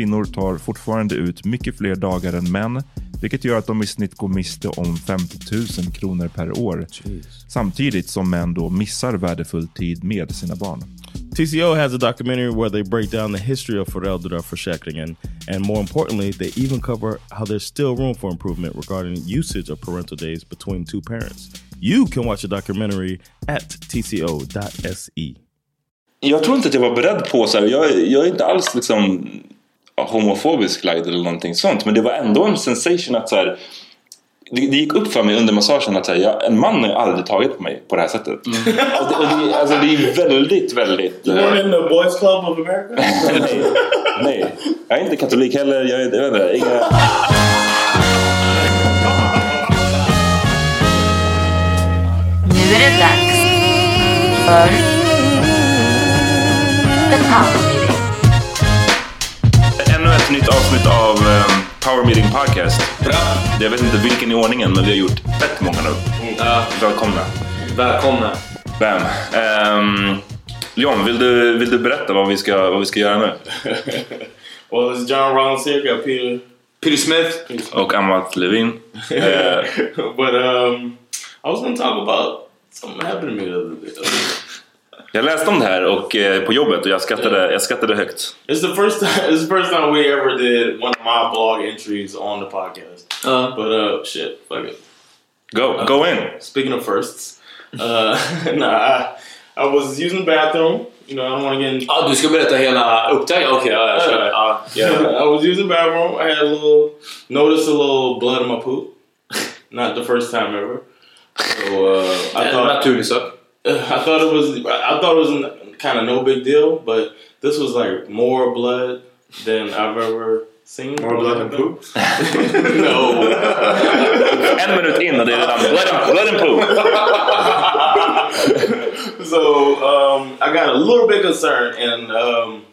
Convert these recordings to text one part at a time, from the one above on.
Kvinnor tar fortfarande ut mycket fler dagar än män, vilket gör att de i snitt går miste om 50 000 kronor per år. Samtidigt som män då missar värdefull tid med sina barn. TCO has a documentary where they break down the history of föräldraförsäkringen and more importantly, they even cover how there's still room for improvement regarding usage of parental days between two parents. You can watch the documentary at tco.se. Jag tror inte att jag var beredd på så här. Jag, jag är inte alls liksom homofobisk lagd eller någonting sånt. Men det var ändå en sensation att så här, det, det gick upp för mig under massagen att jag, en man har aldrig tagit på mig på det här sättet. Och det, och det, alltså, det är väldigt, väldigt... You weren't in the Boys Club of America? nej, nej, jag är inte katolik heller. Jag, är- jag vet inte, inga... Nu är det dags för The Power. Ännu ett nytt avsnitt av um, Power Meeting Podcast. Jag vet inte vilken i ordningen, men vi har gjort fett många nu. Välkomna. Välkomna. Bam. Um, Leon, vill du, vill du berätta vad vi ska, vad vi ska göra nu? well, it's John Rollins here. Got Peter. Peter Smith. Och Amat Levin. Eh, but um, I was to talk about something happened to me the other day. Jag läste om det här och, eh, på jobbet och jag skrattade, jag skrattade högt. It's the first time. It's the first time we ever did one of my blog entries on the podcast. Uh, But uh, shit, fuck it. Go, go in! Speaking of firsts, uh, nah, I, I was using the bathroom. You know, I don't want to get in. ja, du ska berätta hela upptaget? Okej, ja, jag kör. Ja, I was using the bathroom. I had a little, noticed a little blood in my poop. Not the first time ever. So uh, I thought naturlig sak. I thought it was I thought it was kind of no big deal, but this was like more blood than I've ever seen. More blood than poop? no. En minut in och det är redan blood and, blood and poop. so um, I got a little bit concerned, and um,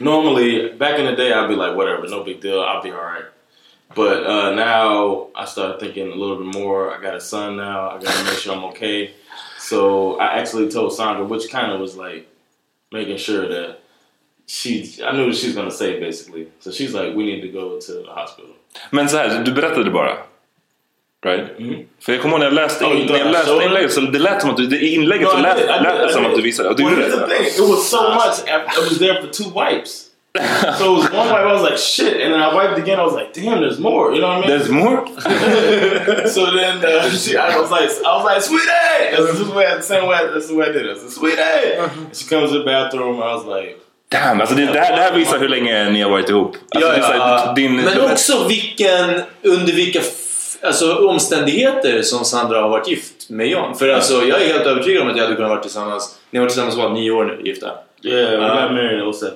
normally back in the day I'd be like, whatever, no big deal, I'll be all right. But uh, now I started thinking a little bit more. I got a son now. I got to make sure I'm okay. So I actually told Sandra, which kind of was like making sure that she, I knew what she was gonna say basically. So she's like, we need to go to the hospital. Men så här, du berättade bara. Right? Mm-hmm. För jag kommer ihåg när jag läste, Oh, you när jag läste inlägget så det lät som att du, det, inlägget No, så lät, did, I did, lät det som att du visade. Och du gjorde det? It was so much. I was there for two wipes. So it was one wipe. I was like, shit, and then I wiped again. I was like, damn, there's more. You know what I mean? There's more? so then uh, she, I was like, I was like, sweetie. This is the way, the same way. This is the way I did it. I sweetie. And she comes to the bathroom. I was like, Damn, alltså det, det, här, det här visar hur länge ni har varit ihop. Alltså, Ja, ja. din, Men också vilken, under vilka alltså, omständigheter som Sandra har varit gift med John. För alltså, jag är helt övertygad om att jag hade kunnat vara tillsammans. Ni har varit tillsammans vad, nio år nu, gifta? yeah, we got married in 07.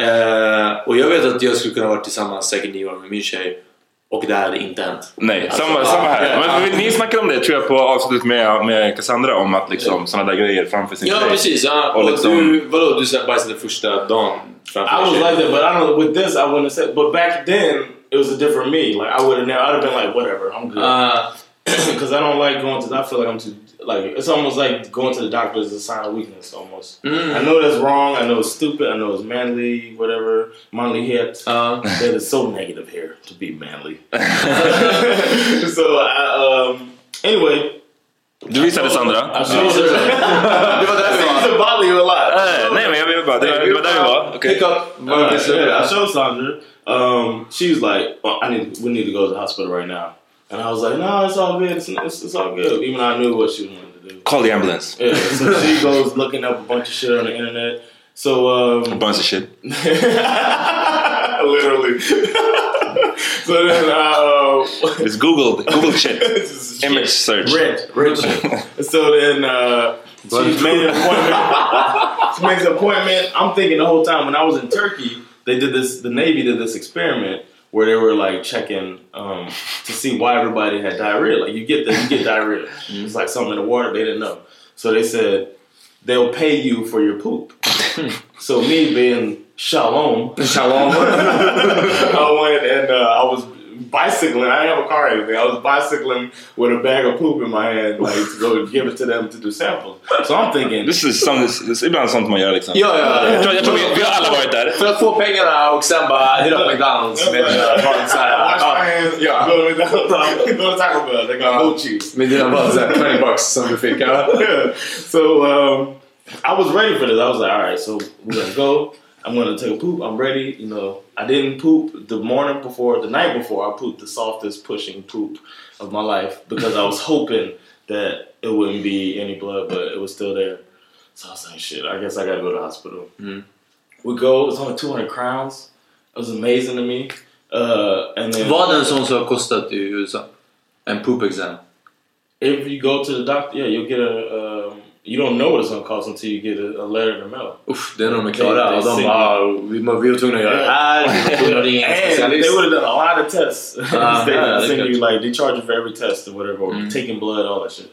Eh, och jag vet att jag skulle kunna vara tillsammans säkert nio år med min tjej. Och det här hade inte hänt. Nej, Alltså, samma, ja, samma här. ja. Men, ni snackade om det tror jag på avslutet med, med Cassandra om att liksom, sådana där grejer framför sin Ja, tjej. precis. Ja. Och Och liksom- du, vadå, du bajsade första dagen framför I was tjej? like that, but I don't know. With this, I wouldn't have said. But back then, it was a different me. Like I would have never. I'd have been like, whatever, I'm good. Ah, Because I don't like going to. I feel like I'm too. Like it's almost like going to the doctor is a sign of weakness. Almost. Mm. I know that's wrong. I know it's stupid. I know it's manly. Whatever. Manly hit. ja. that is so negative here to be manly. so I, um. Anyway, Du visade Sandra? I showed her. Det var där vi Seems var. to bother you a lot. Eh, nej men jag vill bara, det var, det var där vi var. Okej. Pick up. Vad Uh, vi yeah, I göra. showed Sandra. Um, she was like, well, "I need, we need to go to the hospital right now." And I was like, "No, it's all good. It's, it's, it's all good." Even though I knew what she wanted to do. Call the ambulance. Yeah, so she goes looking up a bunch of shit on the internet. So um, a Bunch of shit. literally. so then I uh, It's Google, Google shit. Image shit. search. Rent, rent shit. so then uh, she made an appointment. she makes an appointment. I'm thinking the whole time when I was in Turkey, they did this. The Navy did this experiment where they were like checking um, to see why everybody had diarrhea. Like you get the, you get diarrhea. It's like something in the water. They didn't know. So they said they'll pay you for your poop. so me being shalom, Shalom. I went and uh, I was bicycling. I didn't have a car or anything. I was bicycling with a bag of poop in my hand, like to go give it to them to do samples. So I'm thinking, This is some, this är ibland sånt man gör liksom. Ja, ja, Jag ja. tror, jag tror vi, vi har alla varit där. För att få pengarna och sen bara hit up McDonalds med dina barn wash ja. my hands, go to McDonald's, go to Taco Bell. They got goat cheese. Med dina barn såhär 20 bucks som du fick. So um, I was ready for this. I was like, all right, so we're gonna go. I'm gonna take a poop. I'm ready. You know, I didn't poop the morning before, the night before. I pooped the softest pushing poop of my life because I was hoping that it wouldn't be any blood, but it was still there. So I was like, shit, I guess I gotta go to the hospital. We go. It's only 200 crowns. It was amazing to me. Uh, and then Vad en sån som har kostat i USA? En poop exam. if you go to the doctor, yeah, you'll get a. Um, you don't know what it's gonna cost until you get a, a letter in the mail. Uff, det är när de är klara. They- Och de they bara, vi, vi var tvungna att göra det här. Vi var tvungna att ringa en And they would have done a lot of tests. Ah, they yeah, send you like they charge you for every test or whatever, or taking blood, all that shit.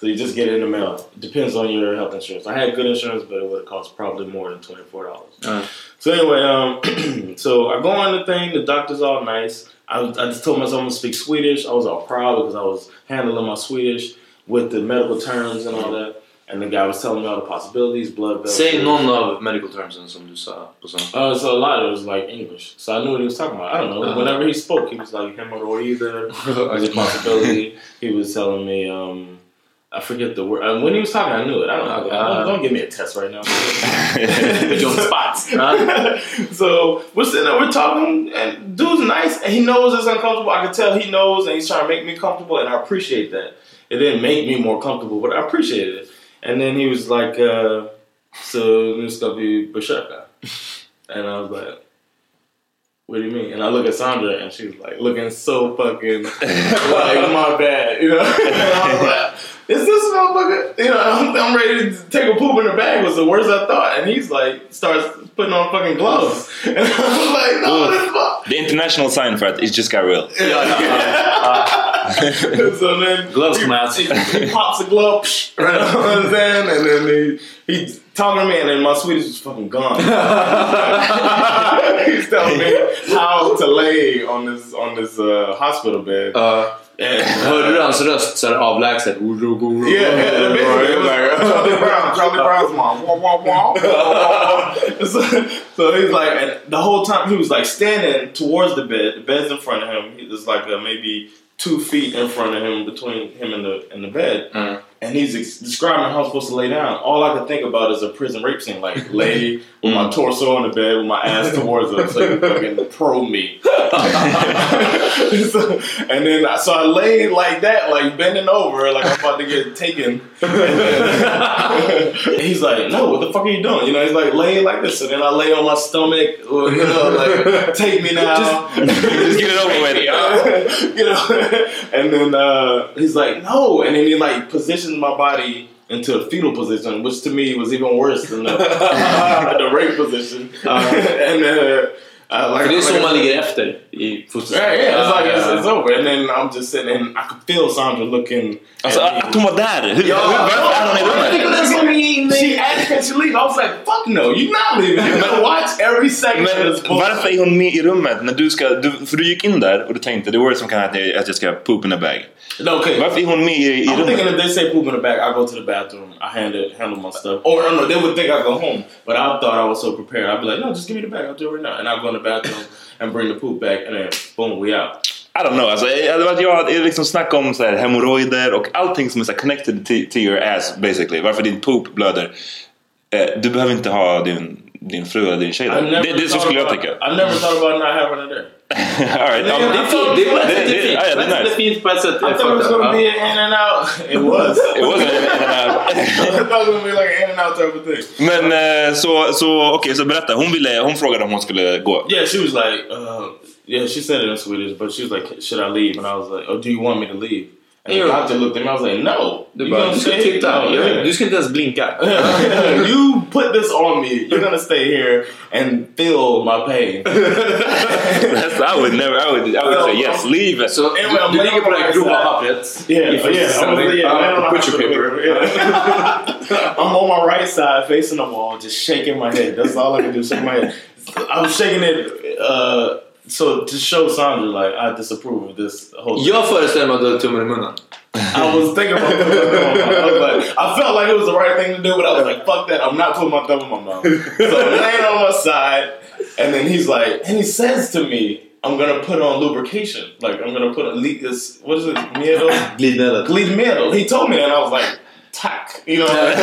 So you just get it in the mail. Depends on your health insurance. I had good insurance, but it would have cost probably more than twenty four dollars. Ja. So anyway, um, so I go on the thing. The doctor's all nice. I, I just told myself I'm gonna speak Swedish. I was all proud because I was handling my Swedish with the medical terms and all that. And the guy was telling me all the possibilities, blood vessels. Säg någon av medical termsen som du sa på svenska. Uh, so a lot of it was like English, so I knew what he was talking about. I don't know. Uh-huh. Whenever he spoke, he was like hemorrhoid was a possibility. he was telling me, um, I forget the word. Uh, when he was talking, I knew it. I don't know. Uh-huh. Don't, give me a test right now. Put you on the spot. so we're sitting there, we're talking, and dude's nice, and he knows it's uncomfortable. I can tell he knows, and he's trying to make me comfortable, and I appreciate that. It didn't make me more comfortable, but I appreciated it. And then he was like, uh, "So gonna be besöka," and I was like. What do you mean? And I look at Sandra and she's like looking so fucking like my bad, you know. and I was like, "Is this motherfucker?" You know, I'm, I'm ready to take a poop in the bag. Was the worst I thought. And he's like, starts putting on fucking gloves, and I was like, "No, this fuck." The international sign for it is just got real. so then Gloves he, come out. He, he pops a glove, right? You know what I'm saying? And then he he's talking to me, and then my Swedish is fucking gone. he's telling me how to lay on this on this uh, hospital bed. Uh, And, hörde du hans röst så här avlägset? Yeah, yeah, basically it was like Charlie Brown, Charlie Brown's mom. Wah, wah, wah. so, so he's like, and the whole time he was like standing towards the bed. The bed's in front of him. He was like uh, maybe two feet in front of him, between him and the and the bed. Uh-huh. And he's ex- describing how I'm supposed to lay down. All I could think about is a prison rape scene, like lay with my torso on the bed with my ass towards him, so can fucking pro me. so, and then I so I lay like that, like bending over, like I'm about to get taken. And then he's like, "No, what the fuck are you doing?" You know, he's like, "Lay like this," and then I lay on my stomach, or, you know, like, "Take me now." Just get it over with. you know, and then uh, he's like, "No," and then he like positions my body into a fetal position, which to me was even worse than the, the rape position. and uh, uh, like, För det är så like- man ligger efter. Right, yeah, it's like it's, it's over, and then I'm just sitting, and I could feel Sandra looking. Alltså at me. att hon var där! Hur, Yo, hur, varför är hon i rummet? That's what I. She asked can she leave. I was like, fuck no, you're not leaving. You're gonna watch every second of Men this varför är hon med i rummet när du ska... Du, för du gick in där och du tänkte det var som kan att jag, att jag ska poop in a bag. No, okay. Varför är hon med i, i I'm thinking rummet? if they say poop in the bag, I go to the bathroom. I handle handle my stuff. Or no, they would think I go home. But I thought I was so prepared. I'd be like, no, just give me the bag. I'll do it right now. And I'll go in the bathroom and bring the poop back, and then boom, we out. I don't know. Alltså, jag, hade liksom snack om så här, hemorrojder och allting som är så här connected to, to your ass basically. Varför din poop blöder. Eh, du behöver inte ha din, din fru eller din tjej I där. Det, det, så skulle jag tänka. I never thought about not having it there. All right, ja, Det är fint. Det det det det fint, på ett sätt I thought it was gonna be an in and out. It was. It wasn't an in and out. I thought it was gonna be like an in and out type of thing. Men eh, så, så okej, så berätta. Hon, ville, hon frågade om hon skulle gå. Yeah, she was like, uh, yeah, she said it in Swedish, but she was like, should I leave? And I was like, oh, do you want me to leave? And the Yeah. doctor looked at me. I was like, no. Du You bara, gonna du ska stay? titta. No, yeah. Du ska inte ens blinka. you put this on me. You're gonna stay here and feel my pain. That's, I would never, I would, I would say yes, leave. Så du, du ligger på det här grova pappret. Yeah, I yeah. I was, fosterställning. yeah, Ja, laying on the Butcher hospital paper. bed, yeah. I'm on my right side, facing the wall, just shaking my head. That's all I can do. Shake my head. I'm shaking it uh, so to show Sandra like I disapprove of this whole. Jag föreställer mig att du har tummen i munnen. I was thinking about putting my thumb in my mouth. I was like, I felt like it was the right thing to do, but I was like, fuck that. I'm not putting my thumb in my mouth. So I'm laying on my side, and then he's like, and he says to me, I'm gonna put on lubrication. Like I'm gonna put a le- this what is it? Miedo? Glidmedel. Glidmedel. He told me that, and I was like, tack. You know,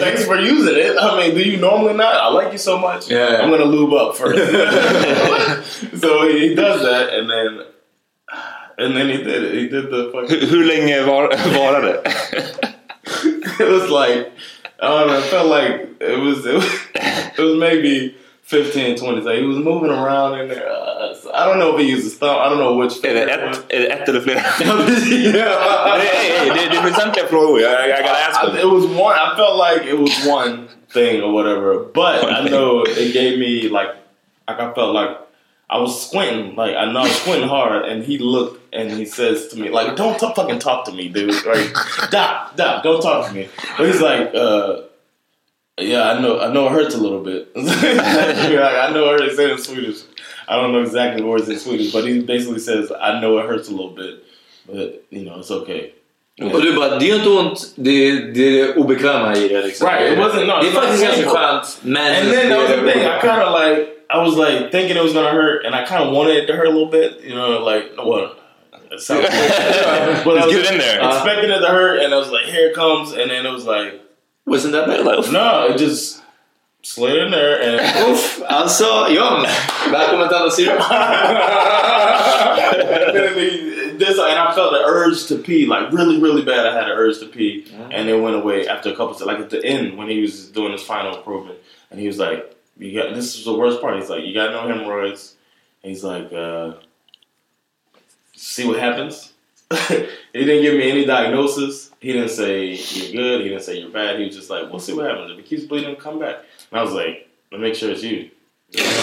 thanks for using it. I mean, do you normally not? I like you so much. Yeah. I'm gonna lube up first. so he does that, and then. And then he did it. He did the fucking. Hur, hur länge var, det? it was like I don't know. It felt like it was it was, it was maybe 15, 20 seconds. He was moving around in there. Uh, so I don't know if he used his thumb. I don't know which. Är det finger it was. ett, är det ett eller flera? yeah. Nej, nej, det, det är väsentliga frågor. Jag, jag, jag gotta ask it was one. I felt like it was one thing or whatever. But I know it gave me like like I felt like I was squinting. Like I know I was squinting hard, and he looked and he says to me like, "Don't t- fucking talk to me, dude. Like, stop, stop, don't talk to me." But he's like, uh, "Yeah, I know. I know it hurts a little bit. like, I know it hurts in Swedish. I don't know exactly the words in Swedish, but he basically says, "I know it hurts a little bit, but you know it's okay." Och du bara, det gör inte ont. Det, det är det obekväma i det liksom. Right, it wasn't- no, det är not faktiskt ganska painful. skönt. Men And then det that was the thing. I kind of like I was like thinking it was gonna hurt, and I kind of wanted it to hurt a little bit. You know, like what? It sounds weird. but I was get in there. expecting it to hurt, and I was like, "Here it comes," and then it was like, Wasn't that bad? "No, it just slid in there." And Uff, alltså John. Välkommen till andra sidan. and then this, and I felt the urge to pee, like really, really bad. I had an urge to pee, and it went away after a couple. Of, Like at the end, when he was doing his final improvement, and he was like, "You got this is the worst part." He's like, "You got no hemorrhoids." He's like, uh, "See what happens." he didn't give me any diagnosis. He didn't say you're good. He didn't say you're bad. He was just like, "We'll see what happens. If it keeps bleeding, come back." And I was like, "Let me make sure it's you."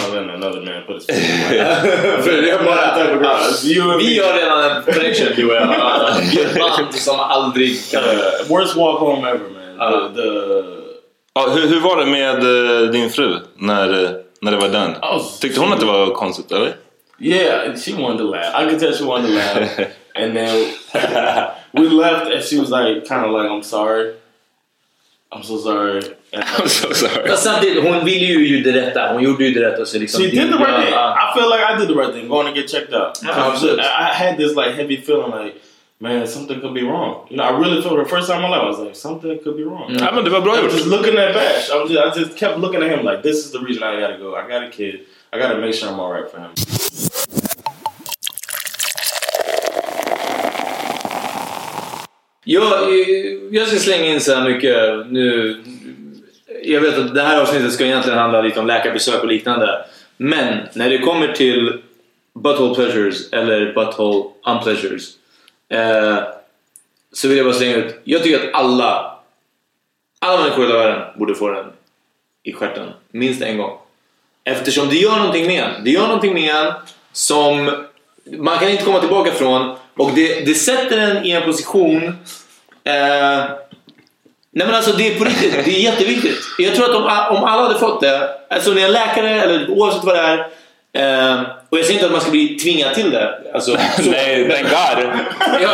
And then another man put his finger in my eye. För det är bara, Ja, you and vi me. har redan en connection du och jag. Ett band som aldrig kan... Uh, worst walk home ever, man. Uh. the, the Ja, hur, hur var det med eh, din fru? När, eh, När det var den? was- Tyckte hon att det var konstigt eller? Yeah, she wanted to laugh. I could tell she wanted to laugh. And then we left, and she was like, kind of like, "I'm sorry, I'm so sorry." And I'm so sorry. Men samtidigt, hon ville ju det rätta. Hon gjorde ju det rätta. Så liksom, She did the right thing. Ja. I feel like I did the right thing, going to get checked out. Yeah, 'Cause absolutely. I I had this like heavy feeling, like, man, something could be wrong. You know, I really felt the first time in my life, I was like, something could be wrong. Ja, men det var bra I was gjort. just looking at Bash. I, was just, I just kept looking at him like, this is the reason I gotta go. I got a kid. I gotta make sure I'm all right for him. Jag, jag ska slänga in så här mycket nu. Jag vet att det här avsnittet ska egentligen handla lite om läkarbesök och liknande. Men när det kommer till butthole pleasures eller butthole unpleasures eh, så vill jag bara slänga ut. Jag tycker att alla, alla människor i hela världen borde få den i stjärten minst en gång. Eftersom det gör någonting med en. Det gör någonting med en som man kan inte komma tillbaka från och det, det sätter en i en position eh, Nej men alltså det är på riktigt, det är jätteviktigt. Jag tror att om, om alla hade fått det, alltså när en läkare eller oavsett vad det är eh, och jag säger inte att man ska bli tvingad till det. Alltså, så, Nej, thank God. Ja,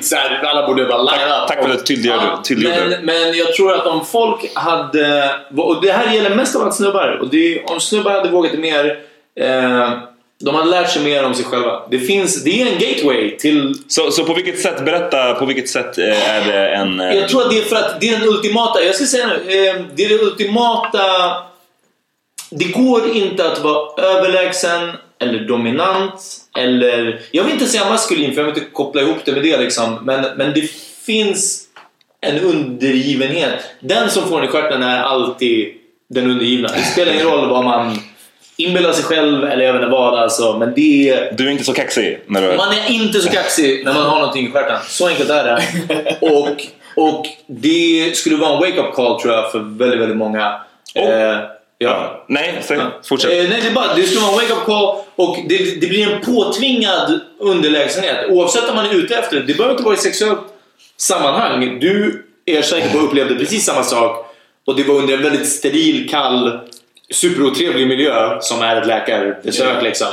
så här, alla borde bara line up. Tack för att du tydliggjorde- tydliggjorde. men, men jag tror att om folk hade... Och det här gäller mest av allt snubbar. Och det, om snubbar hade vågat det mer... Eh, de hade lärt sig mer om sig själva. Det, finns, det är en gateway till... Så, så på vilket sätt, berätta, på vilket sätt eh, är det en... eh, Jag tror att det är för att det är den ultimata... Jag ska säga nu. Eh, det är det ultimata... Det går inte att vara överlägsen eller dominant eller... Jag vill inte säga maskulin för jag vill inte koppla ihop det med det liksom. Men, men det finns en undergivenhet. Den som får den i stjärten är alltid den undergivna. Det spelar ingen roll vad man inbillar sig själv eller jag vet inte vad alltså. Men det är... Du är inte så kaxig när du... Man är inte så kaxig när man har någonting i stjärten. Så enkelt är det. Och, och det skulle vara en wake-up call tror jag för väldigt, väldigt många. Eh, ja. Nej, säg, fortsätt. Eh, nej, det, bara, det skulle vara en wake-up call och det, det blir en påtvingad underlägsenhet. Oavsett om man är ute efter det. Det behöver inte vara i sexuellt sammanhang. Du är säker på att upplevde precis samma sak och det var under en väldigt steril, kall, superotrevlig miljö som är ett läkarbesök. Liksom.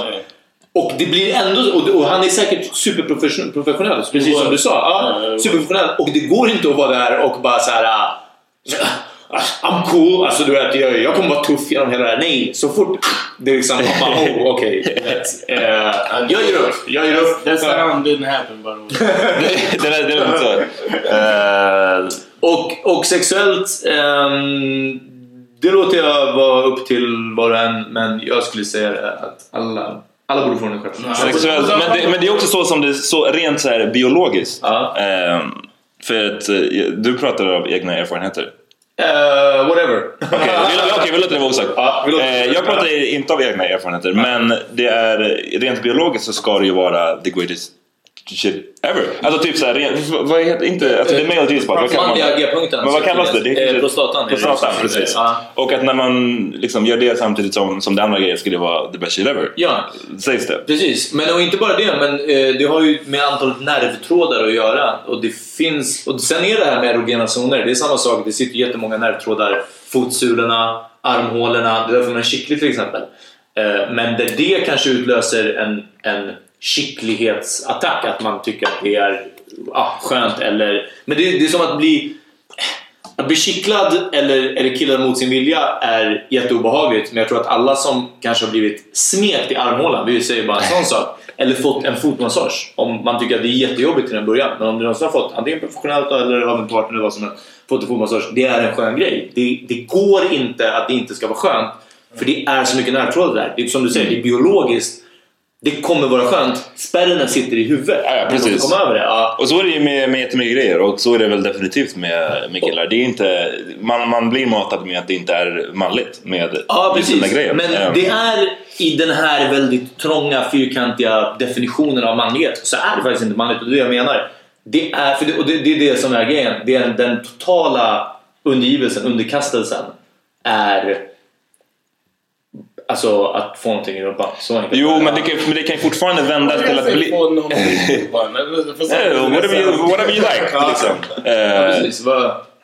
Och det blir ändå, och, han är säkert superprofessionell, precis som du sa. Ja, superprofessionell. Och det går inte att vara där och bara så här. ah, I'm cool, alltså du vet, jag, jag kommer vara tuff genom hela det här. Nej, så fort det är liksom, man bara, oh, okej. Eh, jag ger upp, jag ger upp. That sound didn't happen, by the way. det, är inte så. Och, och sexuellt, ehm, det låter jag vara upp till var och en, men jag skulle säga att alla, alla borde få den sexuellt. Men det, men det är också så som det så rent så här biologiskt. Ja. Eh, för att eh, du pratar av egna erfarenheter. Eh, whatever. Okej, vi, okej, vi låter det vara osagt. Ja, Eh, jag pratar inte av egna erfarenheter, men det är, rent biologiskt så ska det ju vara the greatest shit ever. Alltså typ såhär, vad heter inte, alltså det är male G-spot, Manliga? G-punkten. Men vad kallas det? det är Eh, prostatan. Prostatan, precis. Och att när man liksom gör det samtidigt som, som det andra grejer ska det vara the best shit ever. Ja, Sägs det? Precis, men och inte bara det, men eh, det har ju med antalet nervtrådar att göra. Och det finns, och sen är det här med erogena zoner, det är samma sak. Det sitter jättemånga nervtrådar, fotsulorna, armhålorna, det är därför man är kittlig till exempel. Eh, men där det kanske utlöser en, en kittlighetsattack, att man tycker att det är ah, skönt eller... Men det, det är som att bli att bli kittlad eller, eller killad mot sin vilja är jätteobehagligt men jag tror att alla som kanske har blivit smekt i armhålan, vi säger bara en sån sak, eller fått en fotmassage om man tycker att det är jättejobbigt till en början men om du någonsin har fått, antingen professionellt eller av en partner eller vad som helst, fått en fotmassage, det är en skön grej. Det, det går inte att det inte ska vara skönt för det är så mycket närtråd där. Det är som du säger, det är biologiskt. Det kommer vara skönt. Spärren sitter i huvudet. Ja, ja, precis. komma över det. Ja. Och så är det ju med, med jättemycket grejer och så är det väl definitivt med, med killar. Det är inte, man, man blir matad med att det inte är manligt med Ja, precis. där grejen. Men Eh, det är i den här väldigt trånga, fyrkantiga definitionen av manlighet så är det faktiskt inte manligt och det är det jag menar. Det är, för det, och det, det är det som är grejen. Det är den totala undergivelsen, underkastelsen är alltså att få någonting i rumpan. Så enkelt. Jo, men det kan, men det kan ju fortfarande vändas till att bli... Whatever, you, whatever you like. Liksom. Eh,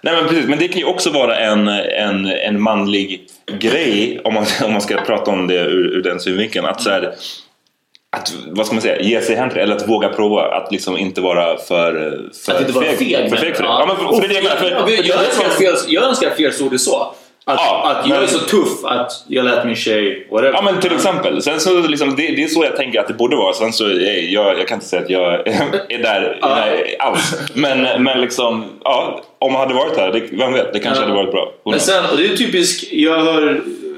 Nej men precis, men det kan ju också vara en, en, en manlig grej om man, om man ska prata om det ur, ur den synvinkeln. Att, så här, att vad ska man säga, ge sig hän eller att våga prova. Att liksom inte vara för, för Att inte vara feg. För feg för det. Ja. Ja, men för, för det är det jag menar. För, jag, för det jag, är önskar fler, att fler såg det så. Att, Ja, att jag men- är så tuff att jag lät min tjej... Whatever. Ja men till exempel. Sen så liksom, det, det är så jag tänker att det borde vara. Sen så är jag, jag kan inte säga att jag är där, Ja. där alls. Men, men liksom, ja, om man hade varit här, det, vem vet, det kanske Ja. hade varit bra. Who Men sen, och det är typiskt, jag hör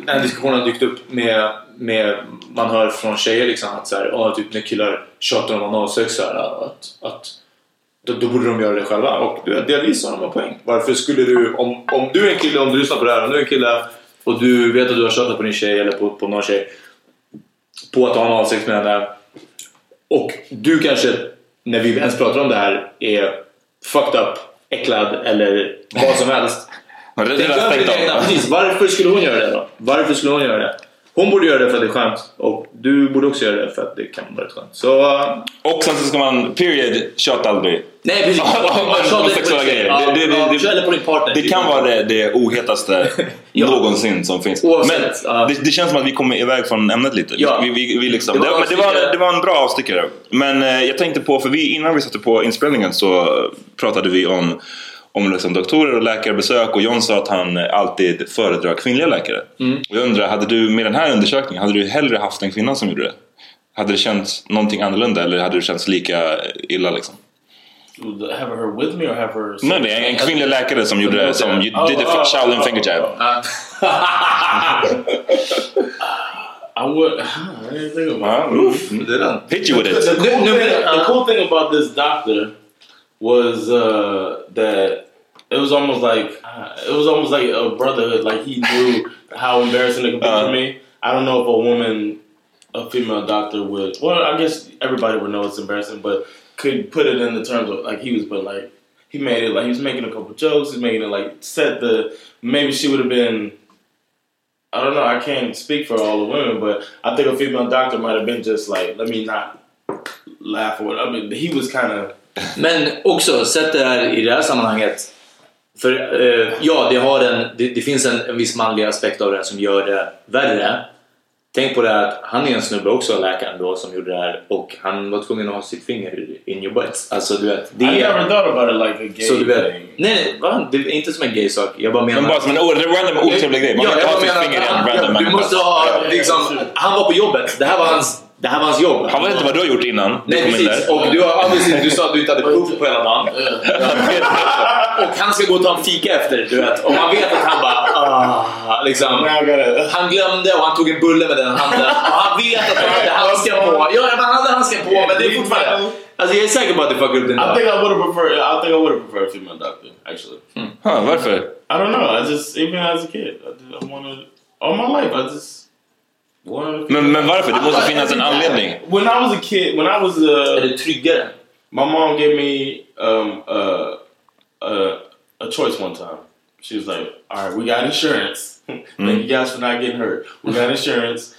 den här diskussionen har dykt upp med, med man hör från tjejer liksom att så här, åh, typ när killar tjatar om analsex så här, att, att då, då borde de göra det själva. Och delvis har de en poäng. Varför skulle du, om, om du är en kille, om du lyssnar på det här, om du är en kille och du vet att du har tjatat på din tjej eller på, på någon tjej på att ha analsex med henne och du kanske, när vi ens pratar om det här, är fucked up, äcklad eller vad som helst. Det- Tänk över stängt din av. egna, precis. Varför skulle hon göra det då? Varför skulle hon göra det? Hon borde göra det för att det är skönt och du borde också göra det för att det kan vara rätt skönt. Så... uh, Och sen så ska man, period, tjata aldrig. Nej precis! Om- sexuella grejer. Det- det- det- på din partner. Det kan vara det, det ohetaste Ja. någonsin som finns. Oavsett, Men det, det känns som att vi kommer iväg från ämnet lite. Ja. Vi, vi, vi liksom, Det var men det, var, avstickare. det var en bra avstickare. Men eh, jag tänkte på, för vi, innan vi satte på inspelningen så pratade vi om, om liksom doktorer och läkarbesök och John sa att han alltid föredrar kvinnliga läkare. Mm. Och jag undrar, hade du med den här undersökningen, hade du hellre haft en kvinna som gjorde det? Hade det känts någonting annorlunda eller hade det känts lika illa liksom? Have her with me or have her... Nej, det är en kvinnlig läkare som gjorde det, som Oh, did the oh, Shaolin oh, finger jab. I would. I didn't think about it. Det är den. Hit you with The it. cool, No, no, thing, uh, the cool thing about this doctor was uh, that it was almost like uh, it was almost like a brotherhood. Like he knew how embarrassing it could be Uh. for me. I don't know if a woman, a female doctor would. Well, I guess everybody would know it's embarrassing, but could put it in the terms of like he was, but like he made it like he was making a couple jokes. He's making it like set the maybe she would have been. I don't know. I can't speak for all the women, but I think a female doctor might have been just like, let me not laugh or. I mean, he was kind of. Men också, sätt det här i det här sammanhanget. För eh, ja, det, har en, det, det finns en, en viss manlig aspekt av det som gör det värre. Tänk på det här att han är en snubbe också, läkaren då, som gjorde det här och han var tvungen att ha sitt finger in your butt. Alltså du vet, det I är... never thought about it like a gay Så du vet, nej, thing. nej, va? Det är inte som en gay sak. Jag bara menar... Men bara som en random otrevlig grej. Man Ja, kan jag inte ha sitt menar finger i en random han, du måste ha, liksom, han var på jobbet. Det här var hans, det här var hans jobb. Han vet inte vad du har gjort innan du Nej precis, där. och du, har, ja, precis, du sa att du inte hade prov på hela dagen. och han ska gå och ta en fika efter, du vet. Och man vet att han bara... Ah, liksom. I. Han glömde och han tog en bulle med den handen. Och han vet att han hade handsken på. Ja, han hade handsken på, men det är fortfarande... Alltså jag är säker på att det fuckar upp din I dag. think I would have preferred. I think I would have preferred a female doctor actually. Ha, varför? I don't know. I just even as a kid, I, did- I wanted all my life. I just Men, men varför? Det måste finnas en anledning. When I was a kid, when I was uh, Är det tryggare? My mom gave me um, uh, uh, a choice one time. She was like, "All right, we got insurance. Thank you guys for not getting hurt. We got insurance.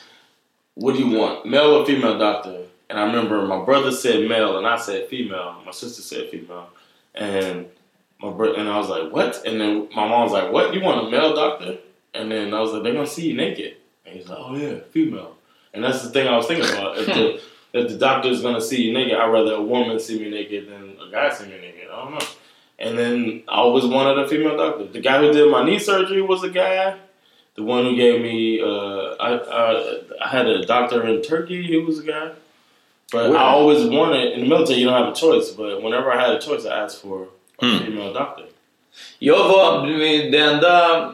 What do you want, male or female doctor?" And I remember my brother said male, and I said female. My sister said female, and my bro- and I was like, "What?" And then my mom was like, "What? You want a male doctor?" And then I was like, "They're gonna see you naked." And he's like, "Oh yeah, female." And that's the thing I was thinking about. If the if the doctor's gonna see you naked, I'd rather a woman see me naked than a guy see me naked. I don't know. And then I always wanted a female doctor. The guy who did my knee surgery was a guy. The one who gave me, uh, I, I, I had a doctor in Turkey. He was a guy. But Where? I always wanted in the military. You don't have a choice. But whenever I had a choice, I asked for a Hmm. female doctor. Jag var det enda...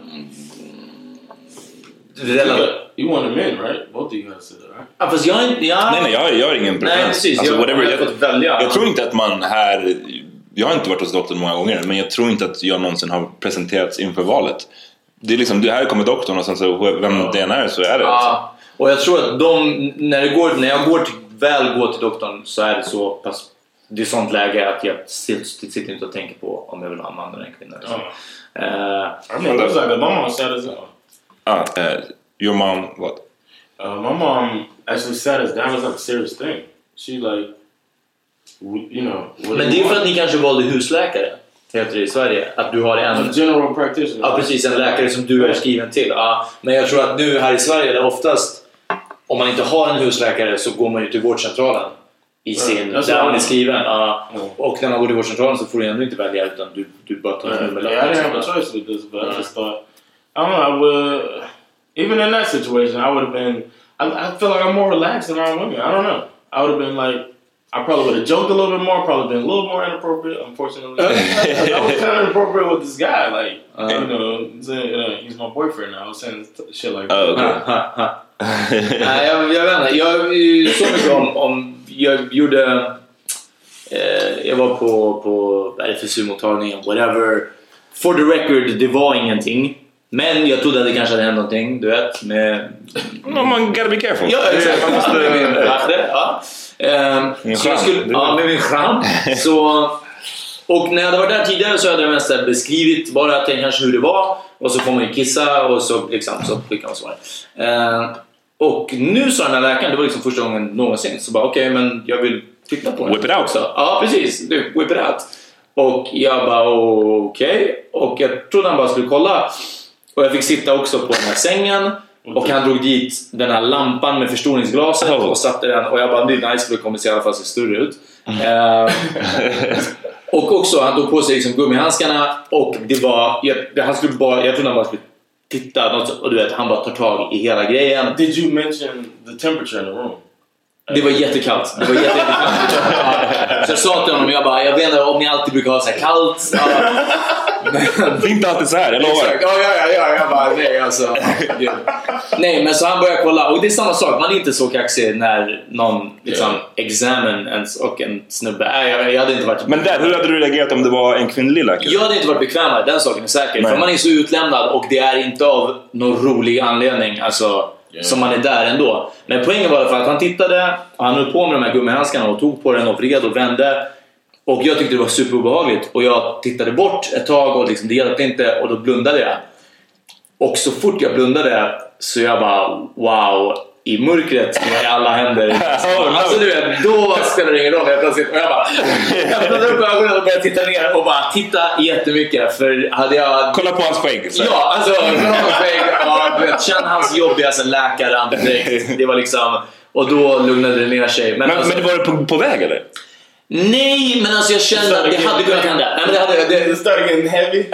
You wanted men, right? Both of you guys said that, right? Ja, fast jag har inte... Ja. Nej, nej, jag, jag har ingen Nej, preferens. precis. Alltså, jag, whatever, jag jag, välja. jag tror inte att man här... Jag har inte varit hos doktorn många gånger, men jag tror inte att jag någonsin har presenterats inför valet. Det är liksom, det här kommer doktorn och sen så vem det än är så är det. Ja, och jag tror att de, när, det går, när jag går till, väl går till doktorn så är det så pass... Det är sånt läge att jag sitter, sitter inte och tänker på om jag vill ha en man eller en kvinna. Liksom. Eh, I mean, it was like a mom said as well. Ah, eh, your mom, what? Uh, my mom actually sat us down. It was like a serious thing. She like, you know. men det är för att ni kanske valde husläkare. heter det i Sverige. Att du har en... A general practitioner. Ja, precis. En läkare som du är skriven till. Ja, men jag tror att nu här i Sverige, där oftast om man inte har en husläkare så går man ju till vårdcentralen i sin, Ja, så där man är skriven. Ja. Ja. Och när man går till vårdcentralen så får du ändå inte välja utan du, du bara tar Yeah, nummerlapp. yeah, I didn't have a choice with this, but I just thought, I don't know, I would, even in that situation, I would have been, I, I feel like I'm more relaxed around women. I don't know. I would have been like, I probably would have joked a little bit more, probably been a little more inappropriate, unfortunately. I was kind of inappropriate with this guy, like, you know, saying, uh, he's my boyfriend now. I was saying shit like Oh, okay. Ha, ha, ha. Nej, jag, jag vet inte. Jag eh, så mycket om, om jag gjorde... Eh, jag var på, på RFSU-mottagningen, whatever. For the record, det var ingenting. Men jag trodde att det kanske hade hänt någonting, du vet. Med... No, man gotta be careful. Ja, exakt. Man måste... Med min latte, ja. Ehm, Min så jag skulle, ja, med min charm. Så, och när jag hade varit där tidigare så hade jag mest beskrivit bara att det kanske hur det var. Och så får man ju kissa och så, liksom, så skickar man svar. Ehm, och nu sa den här läkaren, det var liksom första gången någonsin, så bara okej, men jag vill titta på den. Whip it out. också. Ja, precis. Du, whip it out. Och jag bara okej. Och jag trodde han bara skulle kolla. Och jag fick sitta också på den här sängen. Och han drog dit den här lampan med förstoringsglaset Oh. och satte den. Och jag bara, det är nice för det kommer se i alla fall se större ut. Eh, och också, han tog på sig liksom gummihandskarna och det var, jag, han skulle bara, jag trodde han bara skulle titta. Och du vet, han bara tar tag i hela grejen. Did you mention the temperature in the room? Det var jättekallt. Det var jätte, jättekallt. Så jag sa till honom, jag bara, jag vet inte om ni alltid brukar ha så här kallt. Men- Det är inte alltid så här, jag lovar. Exakt. Ja, ja, ja, ja. Jag bara, nej alltså. Gud. Nej, men så han börjar kolla. Och det är samma sak, man är inte så kaxig när någon liksom examen ens och en snubbe. Nej, jag, jag hade inte varit... Men där, hur hade du reagerat om det var en kvinnlig läkare? Jag hade inte varit bekvämare, den saken är säker. Nej. För man är så utlämnad och det är inte av någon rolig anledning alltså, som man är där ändå. Men poängen var i alla fall att han tittade, och han höll på med de här gummihandskarna och tog på den och vred och vände. Och jag tyckte det var superobehagligt och jag tittade bort ett tag och liksom, det hjälpte inte och då blundade jag. Och så fort jag blundade så jag bara wow, i mörkret med alla händer. Alltså du vet, då spelar det ingen roll helt plötsligt. Och jag bara, öppnade upp ögonen och började titta ner och bara titta jättemycket. För hade jag... Kolla på hans skägg. Ja, alltså kolla på skägg. Ja, vet, känn hans jobbigaste läkarandedräkt. Det var liksom... Och då lugnade det ner sig. Men, Men, alltså, men det var det på, på väg eller? Nej, men alltså jag kände att det hade kunnat hända. Nej, men det hade... Det, It started getting heavy.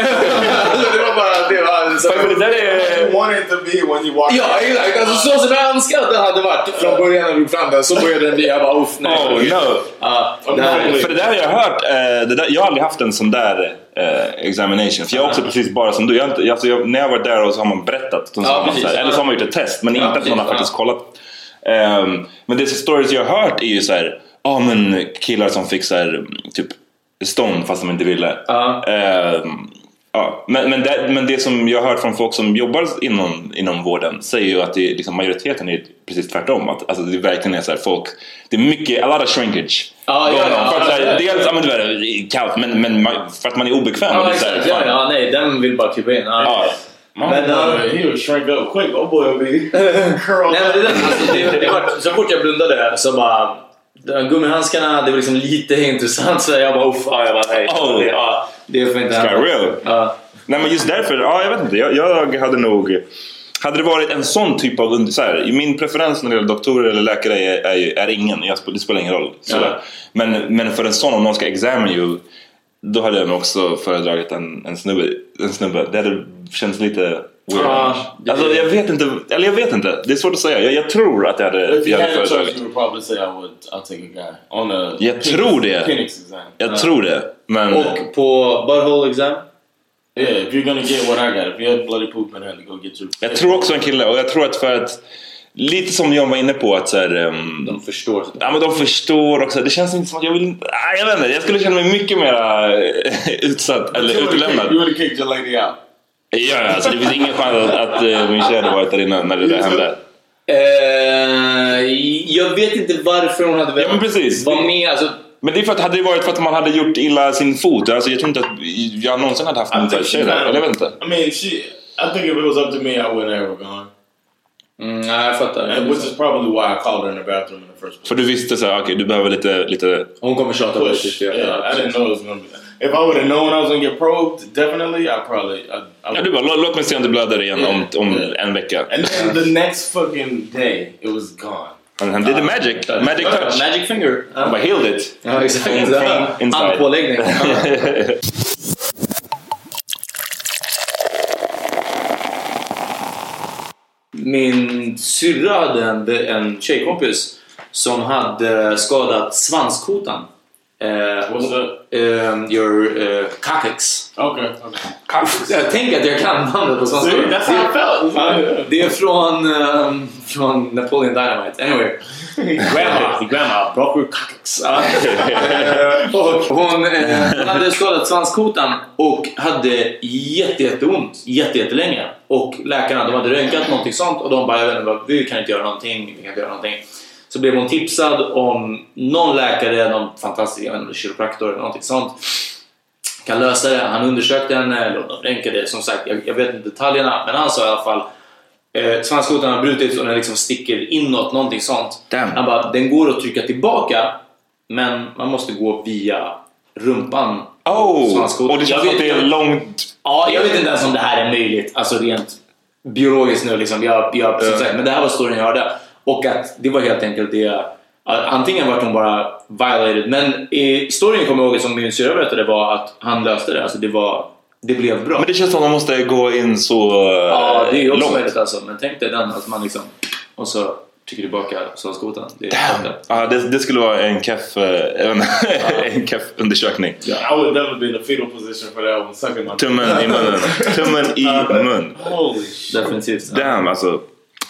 det var bara... Det var, så, Men det där är... you want it to be when you walk Ja, exakt. Alltså, så som jag önskar att den hade varit från början när drog fram den, så började den bli. Jag bara uff, nej. Oh, no. Ja, det här, För det där har jag hört, eh, det där, jag har aldrig haft en sån där eh, examination. För jag är också precis bara som du. Jag, alltså, jag, när jag har varit där och så har man berättat. Så Ja, man precis. så här, eller så har man gjort ett test. Men inte att man har faktiskt kollat. Ehm, men det stories jag har hört är ju så här, ja men killar som fick så här, typ stånd fast de inte ville. Ja. Ehm, ja. Men, men, det, men det som jag har hört från folk som jobbar inom, inom vården säger ju att det, är liksom, majoriteten är precis tvärtom. Att, alltså, det verkligen är så här, folk, det är mycket, a lot of shrinkage. Ja, ja, för att, så ja, här, ja. dels, ja men det är kallt, men, men för att man är obekväm. här, exakt. Ja, ja, nej, den vill bara krypa in. Ja. Ja. My Men, boy, uh, he would shrink up quick. Oh boy, be curled Nej, men det där, alltså, det, det var, så fort jag blundade så bara... de Gummihandskarna, det var liksom lite intressant så jag bara uff, ja, jag bara nej. Oh. Det, ja, det får inte hända. real? Ja. Nej men just därför, ja jag vet inte. Jag, jag hade nog... Hade det varit en sån typ av... Så här, min preferens när det gäller doktorer eller läkare är, är, är ingen. Jag, det spelar ingen roll. Ja. Men, men för en sån, om någon ska examine you, då hade jag nog också föredragit en, en, snubbe, en snubbe. Det hade känts lite weird. Det- alltså, jag vet inte. Eller jag vet inte. Det är svårt att säga. Jag, jag tror att jag hade, If you jag hade had a choice, föredragit. you would probably say I would. I'll take a guy on a. Jag tror det. Exam. Jag tror det. Men... Och på butthole exam? Yeah, if you're gonna get what I got, if you have bloody poop had to go get your. Jag tror också en kille, och jag tror att för att Lite som John var inne på att så här, ehm, De förstår. Ja men de förstår också. Det känns inte som att jag vill... Nej, jag vet inte. Jag skulle känna mig mycket mer utsatt eller kicked, you would kicked your lady out. Ja, alltså det finns ingen chans att, att eh, min tjej hade varit där inne när det där hände. Eh, jag vet inte varför hon hade velat Ja, men precis. vara med. Alltså, Men det är för att hade det varit för att man hade gjort illa sin fot. Alltså jag tror inte att jag någonsin hade haft här tjej där. Eller jag vet inte. I mean, she. I think if it was up to me, I wouldn't ever gone. Mm, nej, jag fattar. And which is probably why I called her in the bathroom in the first place. För du visste så här, okej du behöver lite, lite... Hon kommer tjata på dig. Yeah, I didn't know it was gonna be. If I would have known I was gonna get probed, definitely, I probably. I, I Ja, du bara, "Lå- låt mig se om det blöder igen om, om en vecka. And then the next fucking day, it was gone. Han, han did the magic, magic touch. Magic finger. Han bara healed it. Ja, exakt. Handpåläggning. Min syrra hade en, en tjejkompis som hade skadat svanskotan. Eh, Um, your uh, coccyx. Okay. Jag tänker att jag kan namnet på svenska. That's how I felt. Det är från, um, från Napoleon Dynamite. Anyway. Grandma, grandma broke her coccyx. Ja. Eh, och hon eh, hade skadat svanskotan och hade jätte, jätteont jätte, jättelänge. Och läkarna de hade röntgat någonting sånt och de bara jag vet inte, vi kan inte göra någonting. Vi kan inte göra någonting. Så blev hon tipsad om någon läkare, någon fantastisk jag vet inte, kiropraktor eller någonting sånt kan lösa det. Han undersökte henne, eller de röntgade. Som sagt, jag, jag vet inte detaljerna. Men han sa i alla fall eh, svanskotan har brutits och den liksom sticker inåt, någonting sånt. Damn. Han bara, den går att trycka tillbaka men man måste gå via rumpan. Oh! Och det känns som att det är långt... Ja, jag vet inte ens om det här är möjligt. Alltså rent biologiskt nu liksom. Jag, jag, som sagt, men det här var storyn jag hörde. Och att det var helt enkelt det. Antingen vart hon bara violated. Men i storyn kommer jag ihåg som min syrra berättade var att han löste det. Alltså det var... Det blev bra. Men det känns som att man måste gå in så eh, ja, det är ju också långt. möjligt alltså. Men tänk dig den att man liksom... Och så trycker tillbaka svanskotan. Det Damn. Ja, det, det skulle vara en keff, eh, en, en keff undersökning. I would never be in a fetal position for that one. Sucking my Tummen i munnen. Tummen i mun. Holy shit. Definitivt. Damn alltså.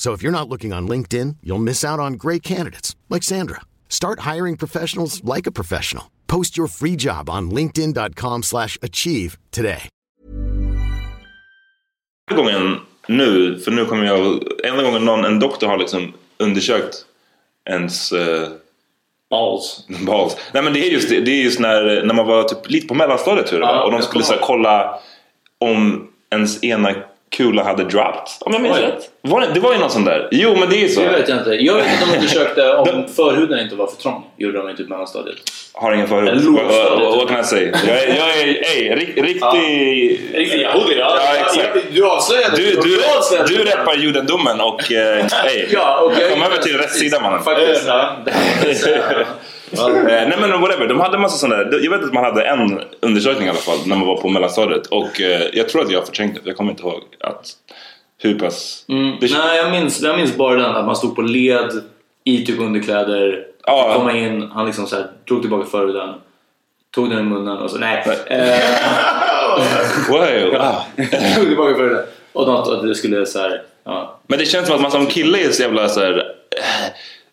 So if you're not looking on LinkedIn, you'll miss out on great candidates like Sandra. Start hiring professionals like a professional. Post your free job on linkedin.com/achieve today. gången nu, för nu kommer jag... Enda gången någon, en doktor har liksom undersökt ens... Eh, Balls. balls. Nej men det är just det. Det är just när, när man var typ lite på mellanstadiet tror jag var. Och de skulle så kolla om ens ena kula hade dropped. Om jag minns Oj. rätt. Var det, det var ju något sånt där. Jo men det är så. Det vet jag inte. Jag vet att de undersökte om förhuden inte var för trång. Gjorde de i typ mellanstadiet. Har ingen förhud. Eller lågstadiet. vad kan jag säga? Jag är, jag är ey, rik, riktig... Riktig yahudi, ja. Ja, exakt. Du avslöjade. Du, du, Du du rappar judendomen och eh, ey, Ja, jag- kom över till rätt sida mannen. Faktiskt. Eh, Nej men whatever, de hade massa sådana där. Jag vet att man hade en undersökning i alla fall när man var på mellanstadiet. Och eh, jag tror att jag har förträngt det, jag kommer inte ihåg att hur pass... Mm. Det- Nej, jag minns, jag minns bara den att man stod på led i typ underkläder. Ja. Komma in, han liksom så här, drog tillbaka förhuden. Tog den i munnen och så nej. Eh, Wow. Ah. tog tillbaka förhuden. Och något att det skulle så här, ja. Men det känns som att man som kille är så jävla så här,